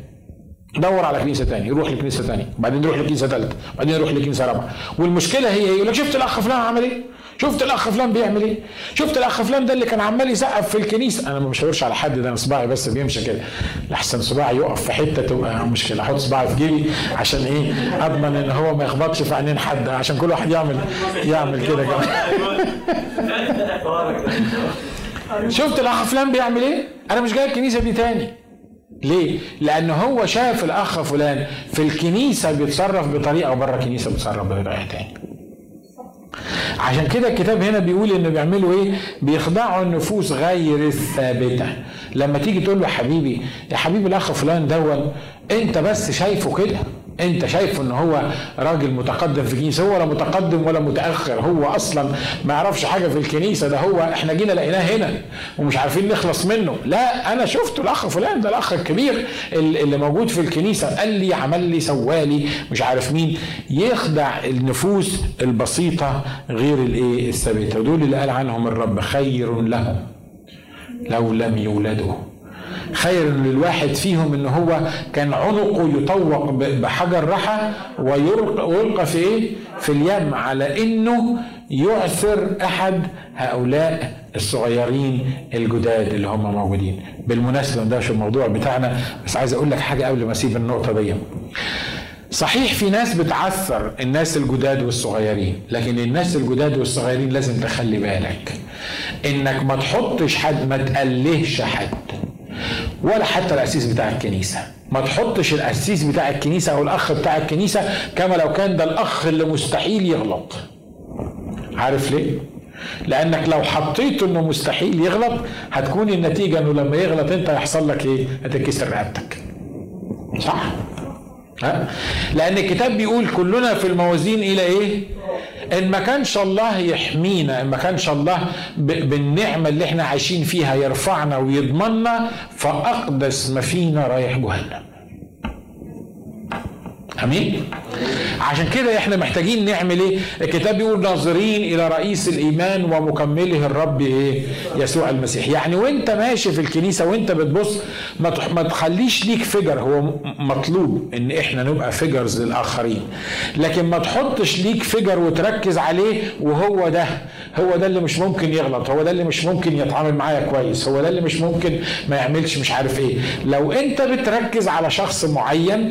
دور على كنيسة تاني يروح لكنيسة تاني بعدين يروح لكنيسة ثالثه بعدين يروح لكنيسة رابعة. والمشكلة هي يقول لك شفت الأخ فلان عمل إيه؟ شفت الأخ فلان بيعمل إيه؟ شفت الأخ فلان ده اللي كان عمال يسقف في الكنيسة. أنا ما بشاورش على حد ده أنا صباعي بس بيمشي كده. لحسن صباعي يقف في حتة تبقى مشكلة. أحط صباعي في جيبي عشان إيه؟ أضمن إن هو ما يخبطش في عينين حد عشان كل واحد يعمل يعمل كده شفت الأخ فلان بيعمل إيه؟ أنا مش جاي الكنيسة دي تاني. ليه؟ لأن هو شاف الأخ فلان في الكنيسة بيتصرف بطريقة وبره الكنيسة بيتصرف بطريقة تاني. عشان كده الكتاب هنا بيقول ان بيعملوا إيه بيخدعوا النفوس غير الثابتة لما تيجي تقول له حبيبي يا حبيبي الأخ فلان دون أنت بس شايفه كده انت شايفه ان هو راجل متقدم في الكنيسة؟ هو ولا متقدم ولا متأخر. هو أصلا ما يعرفش حاجة في الكنيسة. ده هو إحنا جينا لقيناه هنا ومش عارفين نخلص منه. لا أنا شفته الاخ فلان ده الاخ الكبير اللي موجود في الكنيسة. قال لي عمل لي سوالي مش عارف مين. يخدع النفوس البسيطة غير الايه؟ الثابتة. دول اللي قال عنهم الرب خير لهم لو لم يولدوا. خير للواحد فيهم إن هو كان عنقه يطوق بحجر رحى ويلقى في إيه؟ في اليم على إنه يعثر أحد هؤلاء الصغيرين الجداد اللي هم موجودين. بالمناسبة ده مش الموضوع بتاعنا بس عايز أقول لك حاجة قبل ما أسيب النقطة دي. صحيح في ناس بتعثر الناس الجداد والصغيرين لكن الناس الجداد والصغيرين لازم تخلي بالك إنك ما تحطش حد ما تقلهش حد. ولا حتى القسيس بتاع الكنيسة. ما تحطش القسيس بتاع الكنيسة أو الأخ بتاع الكنيسة كما لو كان ده الأخ اللي مستحيل يغلط. عارف ليه؟ لأنك لو حطيته إنه مستحيل يغلط هتكون النتيجة إنه لما يغلط أنت هيحصل لك إيه؟ هتتكسر رقبتك. صح؟ ها؟ لأن الكتاب بيقول كلنا في الموازين إلى إيه؟ إن ما كانش الله يحمينا إن ما كانش الله بالنعمة اللي إحنا عايشين فيها يرفعنا ويضمننا فأقدس ما فينا رايح جهنم. أمين؟ عشان كده إحنا محتاجين نعمل إيه؟ الكتاب بيقول ناظرين إلى رئيس الإيمان ومكمله الرب إيه؟ يسوع المسيح. يعني وأنت ماشي في الكنيسة وأنت بتبص ما تخليش ليك فجر هو مطلوب إن إحنا نبقى فيجرز للآخرين. لكن ما تحطش ليك فجر وتركز عليه وهو ده. هو ده اللي مش ممكن يغلط. هو ده اللي مش ممكن يتعامل معايا كويس. هو ده اللي مش ممكن ما يعملش مش عارف إيه. لو أنت بتركز على شخص معين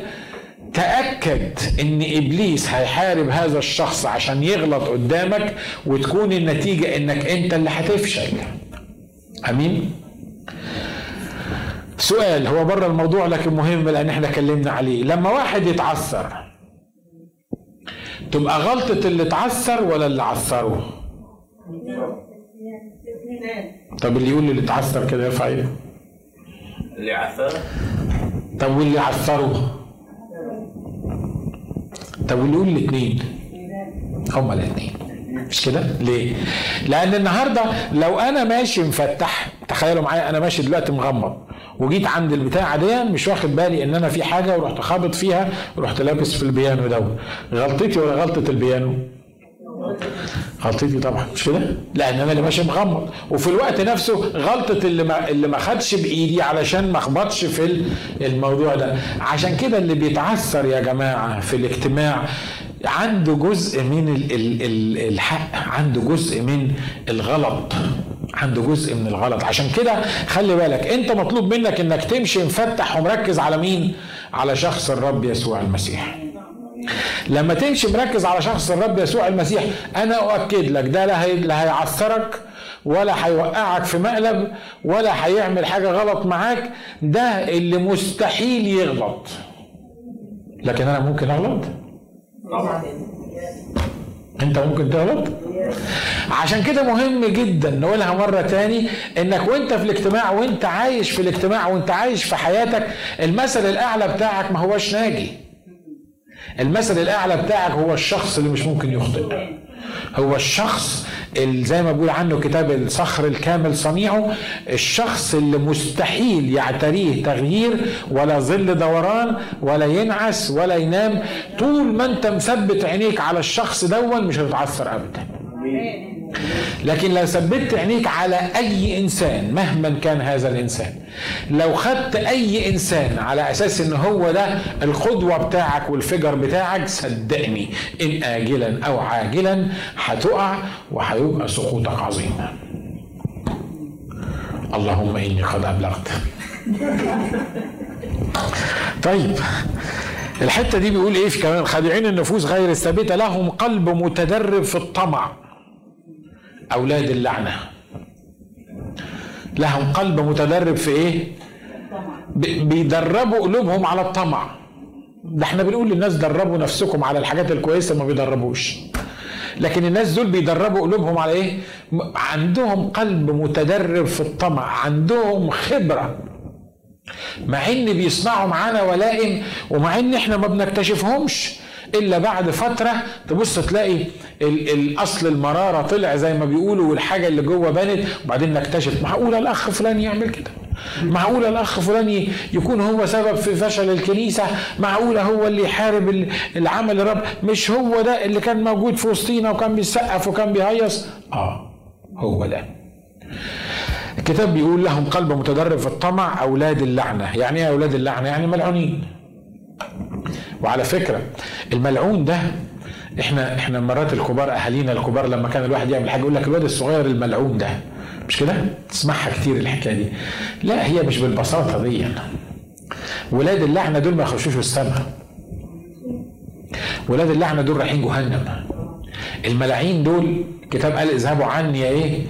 تأكد إن إبليس هيحارب هذا الشخص عشان يغلط قدامك وتكون النتيجة إنك أنت اللي هتفشل. أمين؟ سؤال هو بره الموضوع لكن مهم لأن إحنا اتكلمنا عليه. لما واحد يتعثر تبقى غلطة اللي اتعثر ولا اللي عثره؟ طب اللي يقول اللي اتعثر كده يرفع ايده
اللي عثر
طب واللي عثره؟ طب واللي يقول الاثنين هما الاثنين مش كده؟ ليه؟ لأن النهارده لو أنا ماشي مفتح تخيلوا معايا أنا ماشي دلوقتي مغمض وجيت عند البتاعة دي مش واخد بالي إن أنا في حاجة ورحت خابط فيها ورحت لابس في البيانو ده غلطتي ولا غلطة البيانو غلطتي طبعا مش كده؟ لأن أنا اللي ماشي مغمض. وفي الوقت نفسه غلطة اللي ما اللي ما خدش بإيدي علشان ما أخبطش في الموضوع ده. عشان كده اللي بيتعثر يا جماعة في الاجتماع عنده جزء من ال ال ال الحق عنده جزء من الغلط عنده جزء من الغلط. عشان كده خلي بالك أنت مطلوب منك إنك تمشي مفتح ومركز على مين؟ على شخص الرب يسوع المسيح. لما تمشي مركز على شخص الرب يسوع المسيح أنا أؤكد لك ده لا هيعثرك ولا هيوقعك في مقلب ولا هيعمل حاجة غلط معاك. ده اللي مستحيل يغلط. لكن أنا ممكن أغلط؟ أنت ممكن تغلط؟ عشان كده مهم جدا نقولها مرة تاني إنك وأنت في الاجتماع وأنت عايش في الاجتماع وأنت عايش في حياتك المثل الأعلى بتاعك ما هوش ناجي. المثل الأعلى بتاعك هو الشخص اللي مش ممكن يخطئ. هو الشخص اللي زي ما بيقول عنه كتاب الصخر الكامل صنيعه الشخص اللي مستحيل يعتريه تغيير ولا ظل دوران ولا ينعس ولا ينام. طول ما أنت مثبت عينيك على الشخص دون مش هتتعثر ابدا. لكن لو ثبت عينيك على أي إنسان مهما كان هذا الإنسان لو خدت أي إنسان على أساس إن هو ده القدوة بتاعك والفجر بتاعك صدقني إن اجلا أو عاجلا هتقع وهيبقى سقوطك عظيم. اللهم إني قد أبلغت. طيب الحتة دي بيقول إيه في كمان؟ خادعين النفوس غير الثابتة لهم قلب متدرب في الطمع. أولاد اللعنة. لهم قلب متدرب في إيه؟ بيدربوا قلوبهم على الطمع. ده إحنا بنقول للناس دربوا نفسكم على الحاجات الكويسة ما بيدربوش. لكن الناس دول بيدربوا قلوبهم على إيه؟ عندهم قلب متدرب في الطمع عندهم خبرة. مع إن بيصنعوا معانا ولائم ومع إن إحنا ما بنكتشفهمش إلا بعد فترة تبص تلاقي الاصل المرارة طلع زي ما بيقولوا والحاجة اللي جوه بانت وبعدين نكتشف معقوله الأخ فلان يعمل كده؟ معقولة الأخ فلان يكون هو سبب في فشل الكنيسة؟ معقولة هو اللي يحارب العمل الرب؟ مش هو ده اللي كان موجود في وسطينا وكان بيسقف وكان بيهيص؟ آه هو ده. الكتاب بيقول لهم قلب متدرب في الطمع أولاد اللعنة. يعني إيه أولاد اللعنة؟ يعني ملعونين. وعلى فكرة الملعون ده إحنا إحنا مرات الكبار أهالينا الكبار لما كان الواحد يعمل حاجة يقول لك الواد الصغير الملعون ده مش كده؟ تسمعها كتير الحكاية دي. لا هي مش بالبساطة دي. ولاد اللعنه دول ما يخشوش السماء. ولاد اللعنه دول رايحين جهنم. الملاعين دول الكتاب قال اذهبوا عني يا إيه؟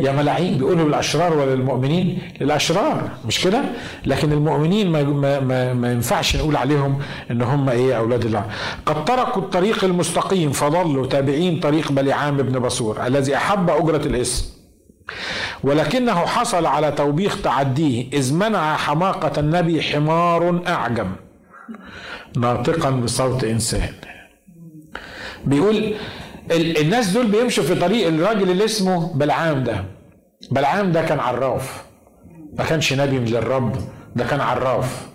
يا ملاعين بيقولوا للأشرار ولا للمؤمنين؟ للأشرار مش كده؟ لكن المؤمنين ما, ما, ما, ينفعش نقول عليهم إن هم إيه أولاد الله. قد تركوا الطريق المستقيم فضلوا تابعين طريق بلعام بن بصور الذي أحب أجرة الاسم. ولكنه حصل على توبيخ تعديه إذ منع حماقة النبي حمار أعجم ناطقا بصوت إنسان. بيقول الناس دول بيمشوا في طريق الراجل اللي اسمه بلعام ده. بلعام ده كان عراف. ما كانش نبي من الرب ده كان عراف.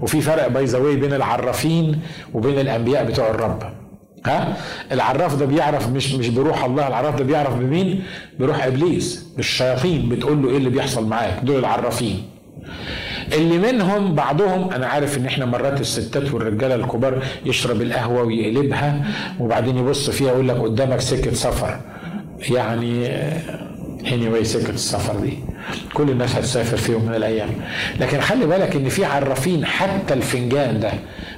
وفي فرق باي بين العرافين وبين الأنبياء بتوع الرب. ها؟ العراف ده بيعرف مش مش بروح الله العراف ده بيعرف بمين؟ بروح إبليس بالشياطين بتقول له إيه اللي بيحصل معاك؟ دول العرافين. اللي منهم بعضهم أنا عارف إن إحنا مرات الستات والرجالة الكبار يشرب القهوة ويقلبها وبعدين يبص فيها ويقول لك قدامك سكة سفر. يعني اني واي سكة السفر دي. كل الناس هتسافر في يوم من الأيام. لكن خلي بالك إن في عرافين حتى الفنجان ده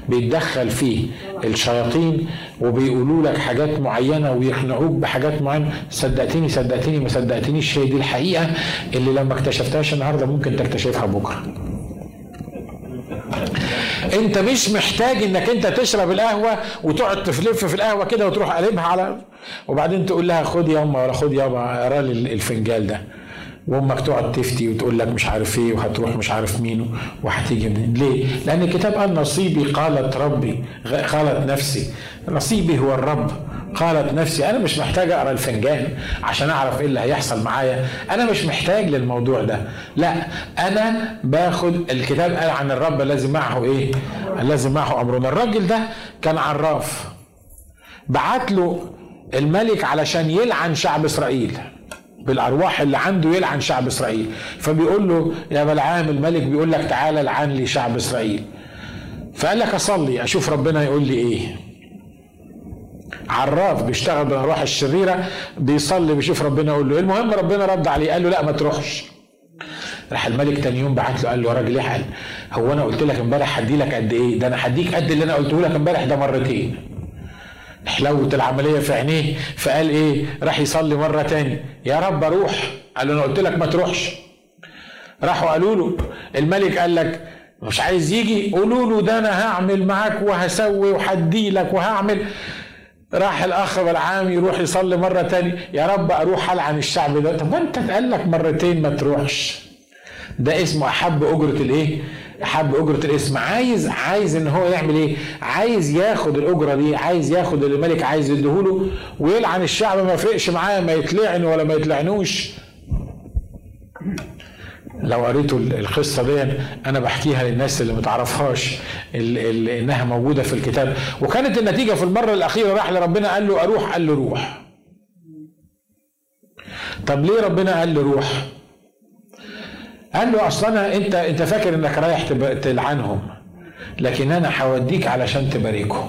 بيتدخل فيه الشياطين وبيقولوا لك حاجات معينة ويقنعوك بحاجات معينة. صدقتني صدقتني ما صدقتنيش. هي دي الحقيقة اللي لما اكتشفتهاش النهارده ممكن تكتشفها بكرة. انت مش محتاج انك انت تشرب القهوة وتقعد تفلف في القهوة كده وتروح قلبها على وبعدين تقول لها خد يا أمة ولا خد يابا لي الفنجال ده. وأمك تقعد تفتي وتقول لك مش عارف إيه وهتروح مش عارف مين وهتيجي منين. ليه؟ لأن الكتاب قال نصيبي قالت ربي قالت نفسي نصيبي هو الرب. قالت نفسي أنا مش محتاج أقرأ الفنجان عشان أعرف إيه اللي هيحصل معايا. أنا مش محتاج للموضوع ده. لا أنا باخد الكتاب قال عن الرب الذي معه إيه؟ الذي معه أمرنا. الراجل ده كان عراف. بعت له الملك علشان يلعن شعب إسرائيل. بالأرواح اللي عنده يلعن شعب إسرائيل. فبيقول له يا بلعام الملك بيقول لك تعالى لعن لي شعب إسرائيل. فقال لك أصلي أشوف ربنا يقول لي إيه. عراف بيشتغل بالأرواح الشريرة بيصلي بيشوف ربنا يقول له المهم؟ ربنا رد عليه قال له لا ما تروحش. راح الملك تاني يوم بعت له قال له يا راجل احقل هو أنا قلت لك امبارح هدي لك قد إيه؟ ده أنا هديك قد اللي أنا قلته لك امبارح ده مرتين. حلوت العملية في عينيه فقال إيه؟ راح يصلي مرة تاني. يا رب أروح. قال له أنا قلت لك ما تروحش. راحوا قالوا له الملك قال لك مش عايز يجي؟ قولوا له ده أنا هعمل معاك وهسوي وهدي لك وهعمل. راح الاخ بالعام يروح يصلي مرة تاني. يا رب أروح ألعن الشعب ده. طب أنت قال لك مرتين ما تروحش. ده اسمه أحب أجرة الإيه؟ أحب أجرة الإسم. عايز عايز إن هو يعمل إيه؟ عايز ياخد الأجرة دي عايز ياخد اللي الملك عايز يديهوله ويلعن الشعب. ما يفرقش معاه ما يتلعن ولا ما يتلعنوش. لو قريتوا القصة دي أنا بحكيها للناس اللي ما تعرفهاش إنها موجودة في الكتاب. وكانت النتيجة في المرة الأخيرة راح لربنا قال له أروح قال له روح. طب ليه ربنا قال له روح؟ قال له أصلا أنت أنت فاكر إنك رايح تلعنهم لكن أنا هوديك علشان تباركهم.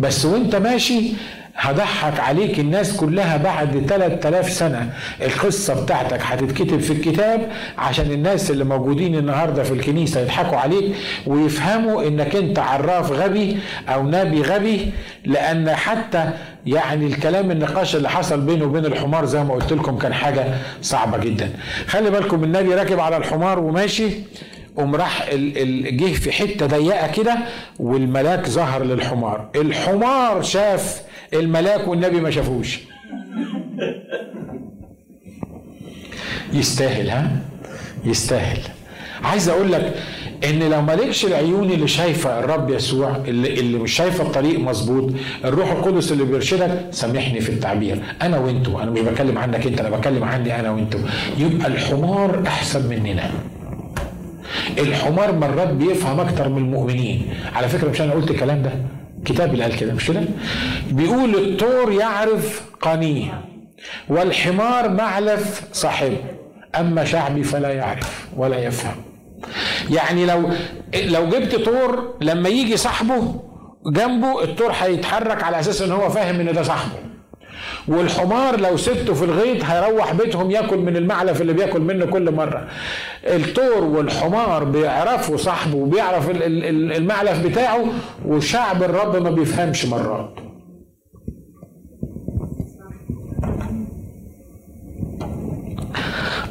بس وأنت ماشي هضحك عليك الناس كلها بعد 3000 سنة. القصة بتاعتك هتتكتب في الكتاب عشان الناس اللي موجودين النهاردة في الكنيسة يضحكوا عليك ويفهموا إنك أنت عراف غبي أو نبي غبي لأن حتى يعني الكلام النقاش اللي حصل بينه وبين الحمار زي ما قلت لكم كان حاجة صعبة جدا. خلي بالكم النبي راكب على الحمار وماشي قوم راح جه في حتة ضيقة كده والملاك ظهر للحمار. الحمار شاف الملاك والنبي ما شافوش. يستاهل ها؟ يستاهل. عايز أقول لك إن لو مالكش العيون اللي شايفة الرب يسوع اللي, اللي مش شايفة الطريق مظبوط الروح القدس اللي بيرشدك سامحني في التعبير. أنا وانتو أنا مش بتكلم عنك أنت أنا بتكلم عني أنا وانتو يبقى الحمار أحسن مننا. الحمار مرات بيفهم أكتر من المؤمنين. على فكرة مش أنا قلت الكلام ده. كتاب اللي قال كده مش كده؟ بيقول الطور يعرف قنيه والحمار معلف صاحبه أما شعبي فلا يعرف ولا يفهم. يعني لو لو جبت طور لما يجي صاحبه جنبه الطور هيتحرك على أساس إن هو فاهم إن ده صاحبه. والحمار لو سبته في الغيط هيروح بيتهم ياكل من المعلف اللي بياكل منه كل مرة. الطور والحمار بيعرفوا صاحبه وبيعرف المعلف بتاعه وشعب الرب ما بيفهمش مرات.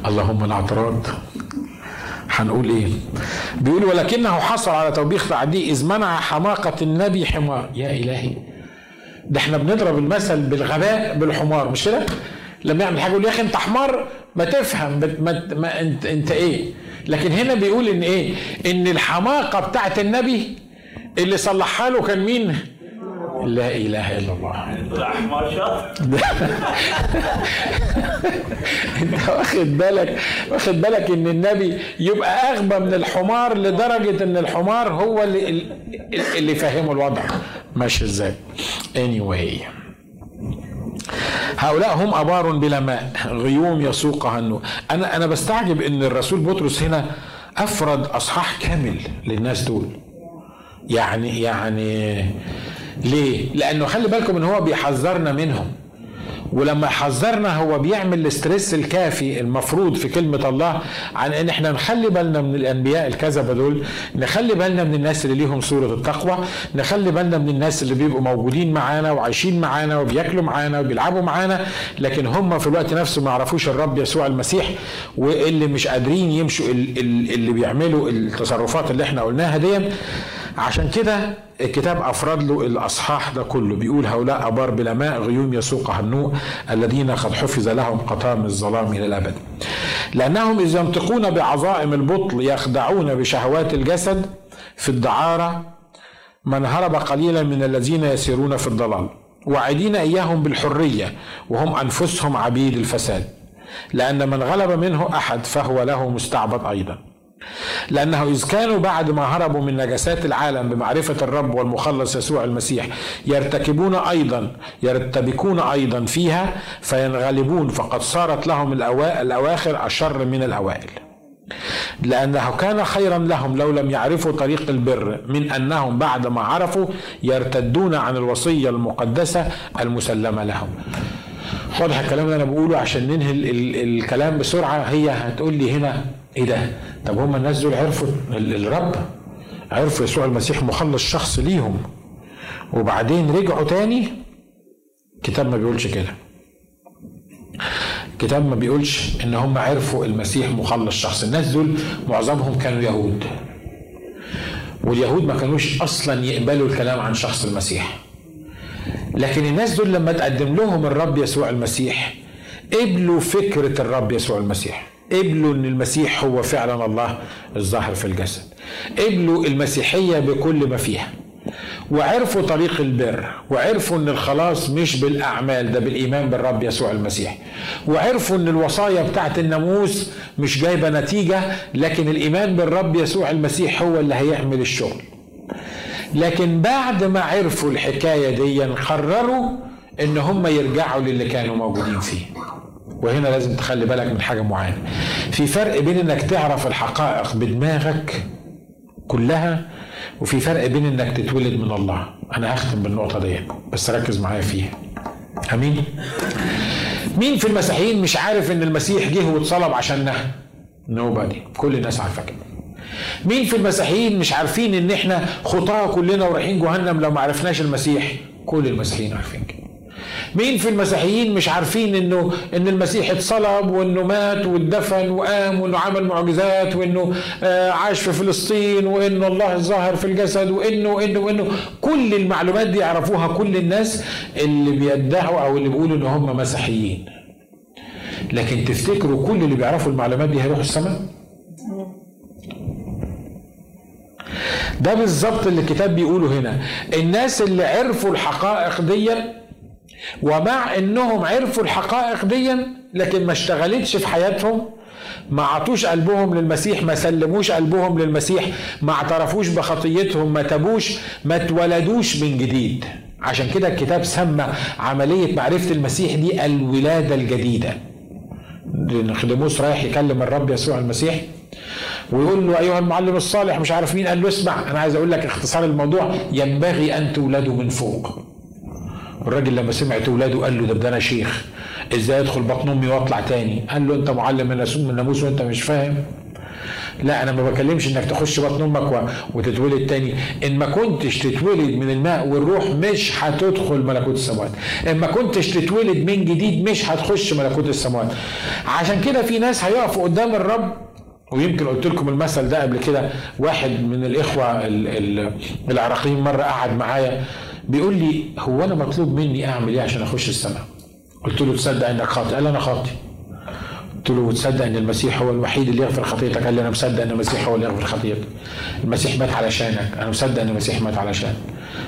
اللهم الاعتراض هنقول إيه؟ بيقول ولكنه حصل على توبيخ تعديه إذ منع حماقة النبي حمار. يا إلهي. ده إحنا بنضرب المثل بالغباء بالحمار مش كده؟ لما يعمل حاجة يقول يا أخي أنت حمار ما تفهم ما, ما انت أنت إيه؟ لكن هنا بيقول إن إيه؟ إن الحماقة بتاعت النبي اللي صلحها له كان مين؟ لا إله إلا الله. أنت واخد بالك واخد بالك إن النبي يبقى أغبى من الحمار لدرجة إن الحمار هو اللي اللي فاهمه الوضع. ماشي إزاي؟ Anyway. هؤلاء هم أبار بلا ماء. غيوم يسوقها النور أنا أنا بستعجب إن الرسول بطرس هنا أفرد أصحاح كامل للناس دول. يعني يعني ليه؟ لأنه خلي بالكم إن هو بيحذرنا منهم ولما حذرنا هو بيعمل الاسترس الكافي المفروض في كلمة الله عن إن إحنا نخلي بالنا من الأنبياء الكذبة دول نخلي بالنا من الناس اللي ليهم صورة التقوى نخلي بالنا من الناس اللي بيبقوا موجودين معانا وعايشين معانا وبياكلوا معانا وبيلعبوا معانا لكن هم في الوقت نفسه ما يعرفوش الرب يسوع المسيح واللي مش قادرين يمشوا اللي بيعملوا التصرفات اللي إحنا قلناها دي عشان كده الكتاب أفرد له الأصحاح ده كله. بيقول هؤلاء أبار بلا ماء غيوم يسوقها النوء الذين قد حفظ لهم قطام الظلام إلى الأبد لأنهم إذ ينطقون بعظائم البطل يخدعون بشهوات الجسد في الدعارة من هرب قليلا من الذين يسيرون في الضلال. واعدين إياهم بالحرية وهم أنفسهم عبيد الفساد. لأن من غلب منه أحد فهو له مستعبد أيضا. لأنه إذ كانوا بعد ما هربوا من نجاسات العالم بمعرفة الرب والمخلص يسوع المسيح. يرتكبون أيضا يرتبكون أيضا فيها فينغلبون فقد صارت لهم الأواخر أشر من الأوائل. لأنه كان خيرا لهم لو لم يعرفوا طريق البر من أنهم بعد ما عرفوا يرتدون عن الوصية المقدسة المسلمة لهم. واضح الكلام اللي أنا بقوله عشان ننهي الكلام بسرعة. هي هتقول لي هنا إيه ده؟ طب هم الناس دول عرفوا الرب عرفوا يسوع المسيح مخلص شخص ليهم. وبعدين رجعوا تاني. الكتاب ما بيقولش كده. الكتاب ما بيقولش إن هم عرفوا المسيح مخلص شخص. الناس دول معظمهم كانوا يهود. واليهود ما كانوش أصلا يقبلوا الكلام عن شخص المسيح. لكن الناس دول لما تقدم لهم الرب يسوع المسيح قبلوا فكرة الرب يسوع المسيح. قبلوا ان المسيح هو فعلا الله الظاهر في الجسد. قبلوا المسيحية بكل ما فيها. وعرفوا طريق البر وعرفوا إن الخلاص مش بالأعمال ده بالإيمان بالرب يسوع المسيح. وعرفوا إن الوصايا بتاعت الناموس مش جايبة نتيجة لكن الإيمان بالرب يسوع المسيح هو اللي هيعمل الشغل. لكن بعد ما عرفوا الحكاية دي قرروا إن هم يرجعوا للي كانوا موجودين فيه. وهنا لازم تخلي بالك من حاجة معينة. في فرق بين إنك تعرف الحقائق بدماغك كلها وفي فرق بين إنك تتولد من الله. أنا هختم بالنقطة دي بس ركز معايا فيها. أمين؟ مين في المسيحيين مش عارف إن المسيح جه واتصلب عشاننا نوبادي كل الناس عارفة كده. مين في المسيحيين مش عارفين إن إحنا خطاة كلنا ورايحين جهنم لو ما عرفناش المسيح؟ كل المسيحيين عارفين كده. مين في المسيحيين مش عارفين انه إن المسيح اتصلب وإنه مات واتدفن وقام وإنه عمل معجزات وإنه آه عاش في فلسطين وإنه الله الظاهر في الجسد وانه وانه وانه كل المعلومات دي يعرفوها كل الناس اللي بيدعوا أو اللي بيقولوا إن هم مسيحيين. لكن تفتكروا كل اللي بيعرفوا المعلومات دي هيروحوا السماء؟ ده بالظبط اللي الكتاب بيقوله هنا. الناس اللي عرفوا الحقائق دي ومع إنهم عرفوا الحقائق دي لكن ما اشتغلتش في حياتهم ما عطوش قلبهم للمسيح ما سلموش قلبهم للمسيح ما اعترفوش بخطيتهم ما تابوش ما اتولدوش من جديد. عشان كده الكتاب سمى عملية معرفة المسيح دي الولادة الجديدة. نخدموس رايح يكلم الرب يسوع المسيح ويقول له أيها المعلم الصالح مش عارف مين قال له اسمع أنا عايز أقول لك اختصار الموضوع ينبغي أن تولدوا من فوق. والراجل لما سمع اولاده قال له ده ده أنا شيخ إزاي ادخل بطن أمي واطلع تاني؟ قال له أنت معلم من الناموس وأنت مش فاهم. لا أنا ما بكلمش إنك تخش بطن أمك وتتولد تاني. إن ما كنتش تتولد من الماء والروح مش هتدخل ملكوت السماوات. إن ما كنتش تتولد من جديد مش هتخش ملكوت السماوات. عشان كده في ناس هيقفوا قدام الرب. ويمكن قلت لكم المثل ده قبل كده. واحد من الإخوة العراقيين مرة قعد معايا. بيقول لي هو أنا مطلوب مني أعمل إيه عشان أخش السماء؟ قلت له تصدق إنك خاطئ. قال أنا خاطئ. قلت له وتصدق إن المسيح هو الوحيد اللي يغفر خطيتك قال لي أنا مصدق إن المسيح هو اللي يغفر خطيتك المسيح مات علشانك. أنا مصدق إن المسيح مات علشان.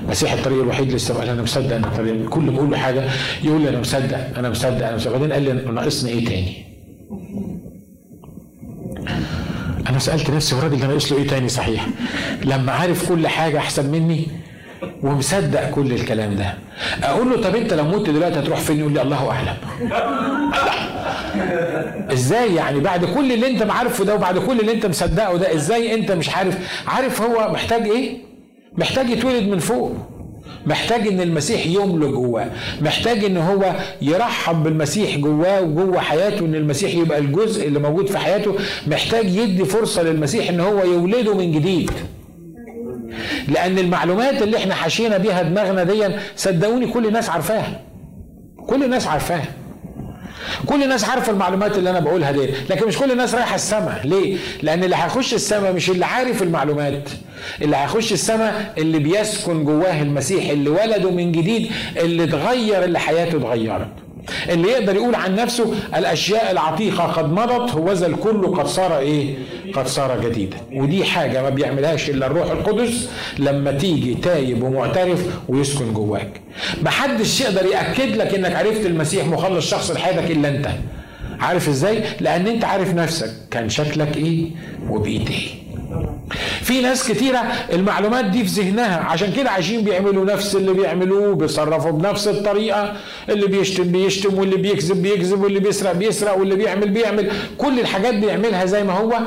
المسيح الطريق الوحيد للسماء أنا مصدق إن الطريق كل ما أقول له حاجة يقول لي أنا مصدق أنا مصدق أنا مصدق. بعدين قال لي ناقصني إيه تاني؟ أنا سألت نفسي الراجل ده ناقص له إيه تاني صحيح؟ لما عارف كل حاجة أحسن مني ومصدق كل الكلام ده. أقول له طب أنت لو مت دلوقتي هتروح فين؟ يقول لي الله أعلم. إزاي يعني بعد كل اللي أنت عارفه ده وبعد كل اللي أنت مصدقه ده إزاي أنت مش عارف؟ عارف هو محتاج إيه؟ محتاج يتولد من فوق. محتاج إن المسيح يملك جواه محتاج إن هو يرحب بالمسيح جواه وجوه حياته إن المسيح يبقى الجزء اللي موجود في حياته. محتاج يدي فرصة للمسيح إن هو يولده من جديد. لأن المعلومات اللي إحنا حاشينا بيها دماغنا دي صدقوني كل الناس عارفاها. كل الناس عارفاها. كل الناس عارفة المعلومات اللي أنا بقولها دي لكن مش كل الناس رايحة السماء. ليه؟ لأن اللي هيخش السماء مش اللي عارف المعلومات. اللي هيخش السماء اللي بيسكن جواه المسيح اللي ولده من جديد اللي اتغير اللي حياته اتغيرت. اللي يقدر يقول عن نفسه الأشياء العتيقة قد مضت هو ذا الكل قد صار إيه؟ قد صار جديدا. ودي حاجة ما بيعملهاش إلا الروح القدس لما تيجي تايب ومعترف ويسكن جواك. محدش يقدر يأكد لك إنك عرفت المسيح مخلص شخص لحياتك إلا أنت. عارف إزاي؟ لأن أنت عارف نفسك كان شكلك إيه؟ وبقيت إيه في ناس كتيرة المعلومات دي في ذهنها. عشان كده عايشين بيعملوا نفس اللي بيعملوه بيتصرفوا بنفس الطريقة. اللي بيشتم بيشتم واللي بيكذب بيكذب واللي بيسرق بيسرق واللي بيعمل بيعمل. كل الحاجات بيعملها زي ما هو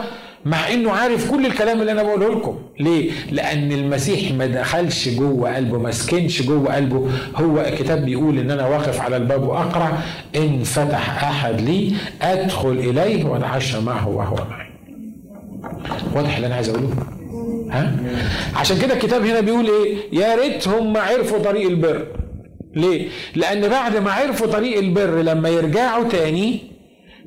مع إنه عارف كل الكلام اللي أنا بقوله لكم. ليه؟ لأن المسيح ما دخلش جوه قلبه ما سكنش جوه قلبه. هو الكتاب بيقول إن أنا واقف على الباب واقرع إن فتح أحد لي أدخل إليه وأتعشى معه وهو معي. واضح اللي أنا عايز أقوله؟ ها؟ عشان كده الكتاب هنا بيقول إيه؟ يا ريتهم ما عرفوا طريق البر. ليه؟ لأن بعد ما عرفوا طريق البر لما يرجعوا تاني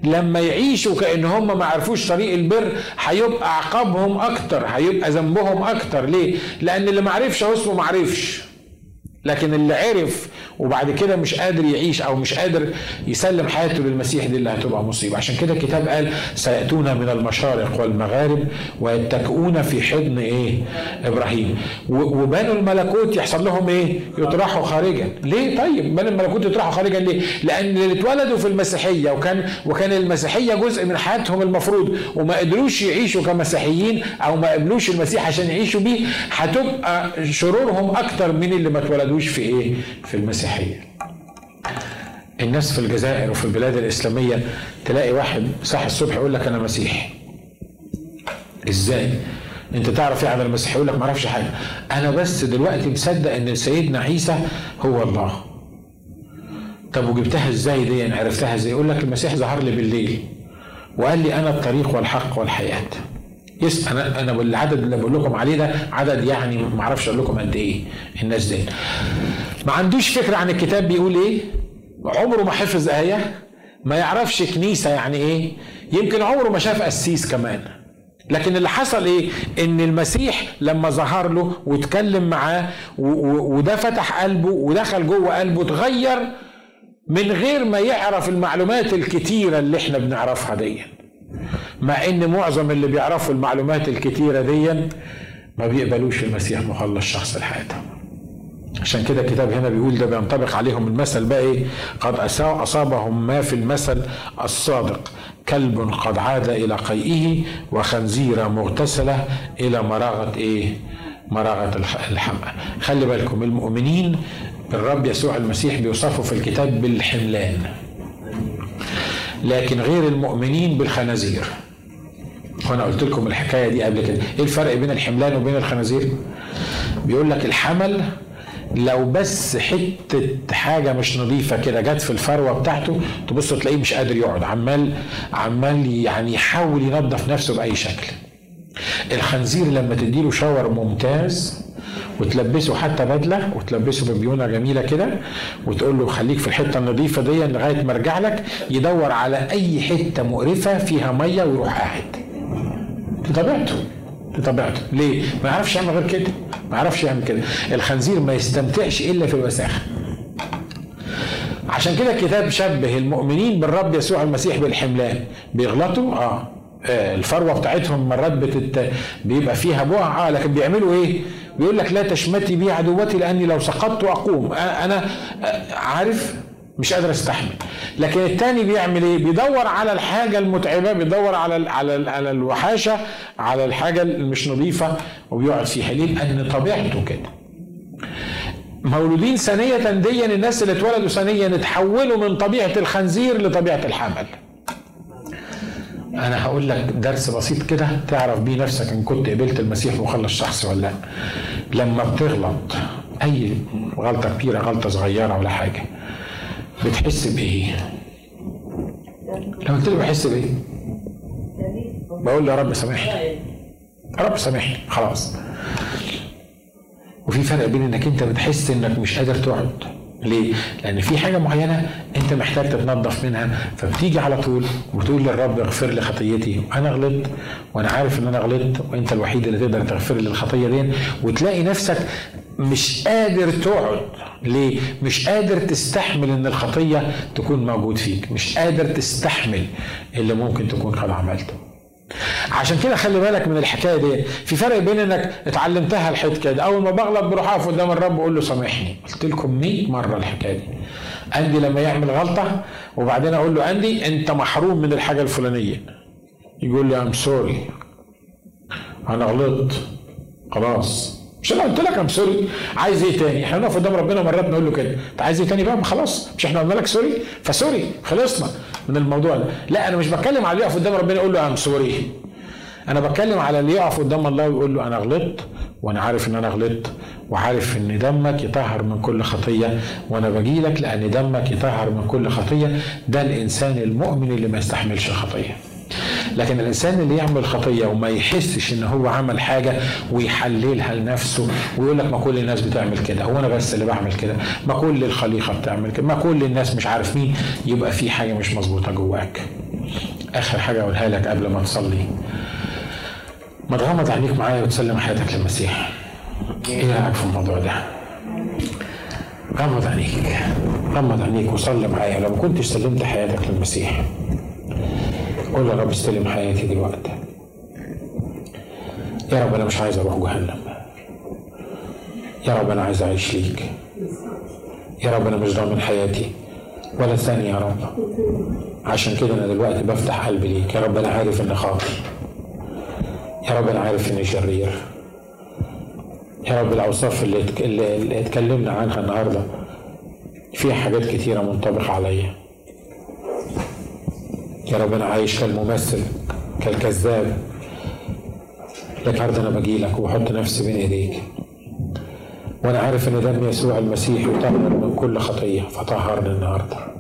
لما يعيشوا كأن هم ما عرفوش طريق البر هيبقى عقابهم أكتر هيبقى ذنبهم أكتر. ليه؟ لأن اللي ما عرفش اسمه ما عرفش. لكن اللي عرف وبعد كده مش قادر يعيش أو مش قادر يسلم حياته للمسيح دي اللي هتبقى مصيبة. عشان كده الكتاب قال سيأتون من المشارق والمغارب ويتكئون في حضن إيه؟ إبراهيم. وبنو الملكوت يحصل لهم إيه؟ يطرحوا خارجا. ليه؟ طيب بنو الملكوت يطرحوا خارجا ليه؟ لأن اللي اتولدوا في المسيحية وكان وكان المسيحية جزء من حياتهم المفروض وما قدروش يعيشوا كمسيحيين أو ما قبلوش المسيح عشان يعيشوا بيه هتبقى شرورهم أكتر من اللي ما اتولدوش في إيه؟ في المسيحية. الناس في الجزائر وفي البلاد الإسلامية تلاقي واحد صاحي الصبح يقول لك أنا مسيحي. إزاي؟ أنت تعرف إيه عن المسيح يقول لك ما أعرفش حاجة. أنا بس دلوقتي مصدق إن سيدنا عيسى هو الله. طب وجبتها إزاي دي؟ يعني عرفتها إزاي؟ يقول لك المسيح ظهر لي بالليل وقال لي أنا الطريق والحق والحياة. يس أنا أنا بالعدد اللي بقول لكم عليه ده عدد يعني ما أعرفش أقول لكم قد إيه الناس دي. ما عندوش فكرة عن الكتاب بيقول إيه؟ عمره ما حفظ آية ما يعرفش كنيسة يعني إيه؟ يمكن عمره ما شاف قسيس كمان. لكن اللي حصل إيه؟ إن المسيح لما ظهر له واتكلم معاه وده فتح قلبه ودخل جوه قلبه اتغير من غير ما يعرف المعلومات الكتيرة اللي إحنا بنعرفها دي مع إن معظم اللي بيعرفوا المعلومات الكتيرة دي ما بيقبلوش المسيح مخلص شخص لحياتهم. عشان كده الكتاب هنا بيقول ده بينطبق عليهم المثل بقى إيه؟ قد أصابهم ما في المثل الصادق كلب قد عاد إلى قيئه وخنزيره مغتسلة إلى مراغة إيه؟ مراغة الحمى خلي بالكم المؤمنين بالرب يسوع المسيح بيوصفوا في الكتاب بالحملان. لكن غير المؤمنين بالخنازير. وأنا قلت لكم الحكاية دي قبل كده. إيه الفرق بين الحملان وبين الخنازير؟ بيقول لك الحمل لو بس حتة حاجة مش نظيفة كده جت في الفروة بتاعته تبص تلاقيه مش قادر يقعد. عمال عمال يعني يحاول ينظف نفسه بأي شكل. الخنزير لما تديله شاور ممتاز وتلبسه حتى بدلة وتلبسه ببيونة جميلة كده وتقول له خليك في الحتة النظيفة دي لغاية ما ارجع لك يدور على أي حتة مقرفة فيها مية ويروح قاعد. طبيعته طبيعته ليه؟ ما يعرفش يعمل غير كده. ما يعرفش يعمل كده. الخنزير ما يستمتعش إلا في الوساخه عشان كده الكتاب شبه المؤمنين بالرب يسوع المسيح بالحملان. بيغلطوا؟ آه الفروة بتاعتهم مرات بتت... بيبقى فيها بقع. آه لكن بيعملوا إيه؟ بيقول لك لا تشمتي بي عدوتي لأني لو سقطت أقوم. أنا عارف مش قادر أستحمل. لكن التاني بيعمل إيه؟ بيدور على الحاجة المتعبة بيدور على ال على ال على الوحاشة على الحاجة المش نظيفة وبيقعد فيها. ليه؟ لأن طبيعته كده. مولودين ثانية ديا الناس اللي اتولدوا ثانيا اتحولوا من طبيعة الخنزير لطبيعة الحمل. أنا هقول لك درس بسيط كده تعرف بيه نفسك إن كنت قبلت المسيح مخلص شخصي ولا لأ. لما بتغلط أي غلطة كبيرة غلطة صغيرة ولا حاجة بتحس بإيه؟ لو قلت له بحس بإيه؟ بقول له يا رب سامحني. يا رب سامحني. خلاص. وفي فرق بين إنك أنت بتحس إنك مش قادر تقعد ليه؟ لأن في حاجة معينة أنت محتاج تتنظف منها فبتيجي على طول وتقول للرب اغفر لي خطيتي أنا غلطت وأنا عارف إن أنا غلطت وأنت الوحيد اللي تقدر تغفر لي الخطية دي وتلاقي نفسك مش قادر تقعد. ليه؟ مش قادر تستحمل إن الخطية تكون موجود فيك مش قادر تستحمل اللي ممكن تكون قد عملته. عشان كده خلي بالك من الحكاية دي. في فرق بين إنك اتعلمتها الحتة دي. أول ما بغلط بروح أقف قدام الرب وأقول له سامحني. قلت لكم 100 مرة الحكاية دي. أندي لما يعمل غلطة وبعدين أقول له أندي أنت محروم من الحاجة الفلانية. يقول لي I'm sorry أنا غلطت. خلاص. مش أنا قلت لك I'm sorry عايز إيه تاني؟ إحنا نقف قدام ربنا مرات نقول له كده. انت عايز إيه تاني بقى؟ ما خلاص. مش إحنا قلنا لك sorry ف sorry. خلصنا. من الموضوع ده. لا أنا مش بتكلم على اللي يقف قدام ربنا يقول له I'm sorry أنا بتكلم على اللي يقف قدام الله ويقول له أنا غلطت وأنا عارف إن أنا غلطت وعارف إن دمك يطهر من كل خطية وأنا باجي لك لأن دمك يطهر من كل خطية. ده الإنسان المؤمن اللي ما يستحملش الخطيه لكن الإنسان اللي يعمل خطية وما يحسش إن هو عمل حاجة ويحللها لنفسه ويقول لك ما كل الناس بتعمل كده هو أنا بس اللي بعمل كده ما كل الخليقة بتعمل كده ما كل الناس مش عارف مين يبقى في حاجة مش مظبوطة جواك. آخر حاجة أقولها لك قبل ما تصلي. ما تغمض عينيك معايا وتسلم حياتك للمسيح. إيه رأيك في الموضوع ده؟ غمض عينيك غمض عينيك وصلي معايا. لو ما كنتش سلمت حياتك للمسيح قول يا رب استلم حياتي دلوقتي. يا رب أنا مش عايز أروح جهنم. يا رب أنا عايز أعيش ليك. يا رب أنا مش ضامن حياتي ولا ثانية يا رب. عشان كده أنا دلوقتي بفتح قلبي ليك. يا رب أنا عارف إني خاطئ. يا رب أنا عارف إني شرير. يا رب الأوصاف اللي اللي اتكلمنا عنها النهارده فيها حاجات كتيرة منطبقة عليا. يا رب أنا عايش كالممثل كالكذاب. لكن النهارده أنا باجي لك وبحط نفسي بين إيديك. وأنا عارف إن دم يسوع المسيح يطهر من كل خطية فطهرني النهارده.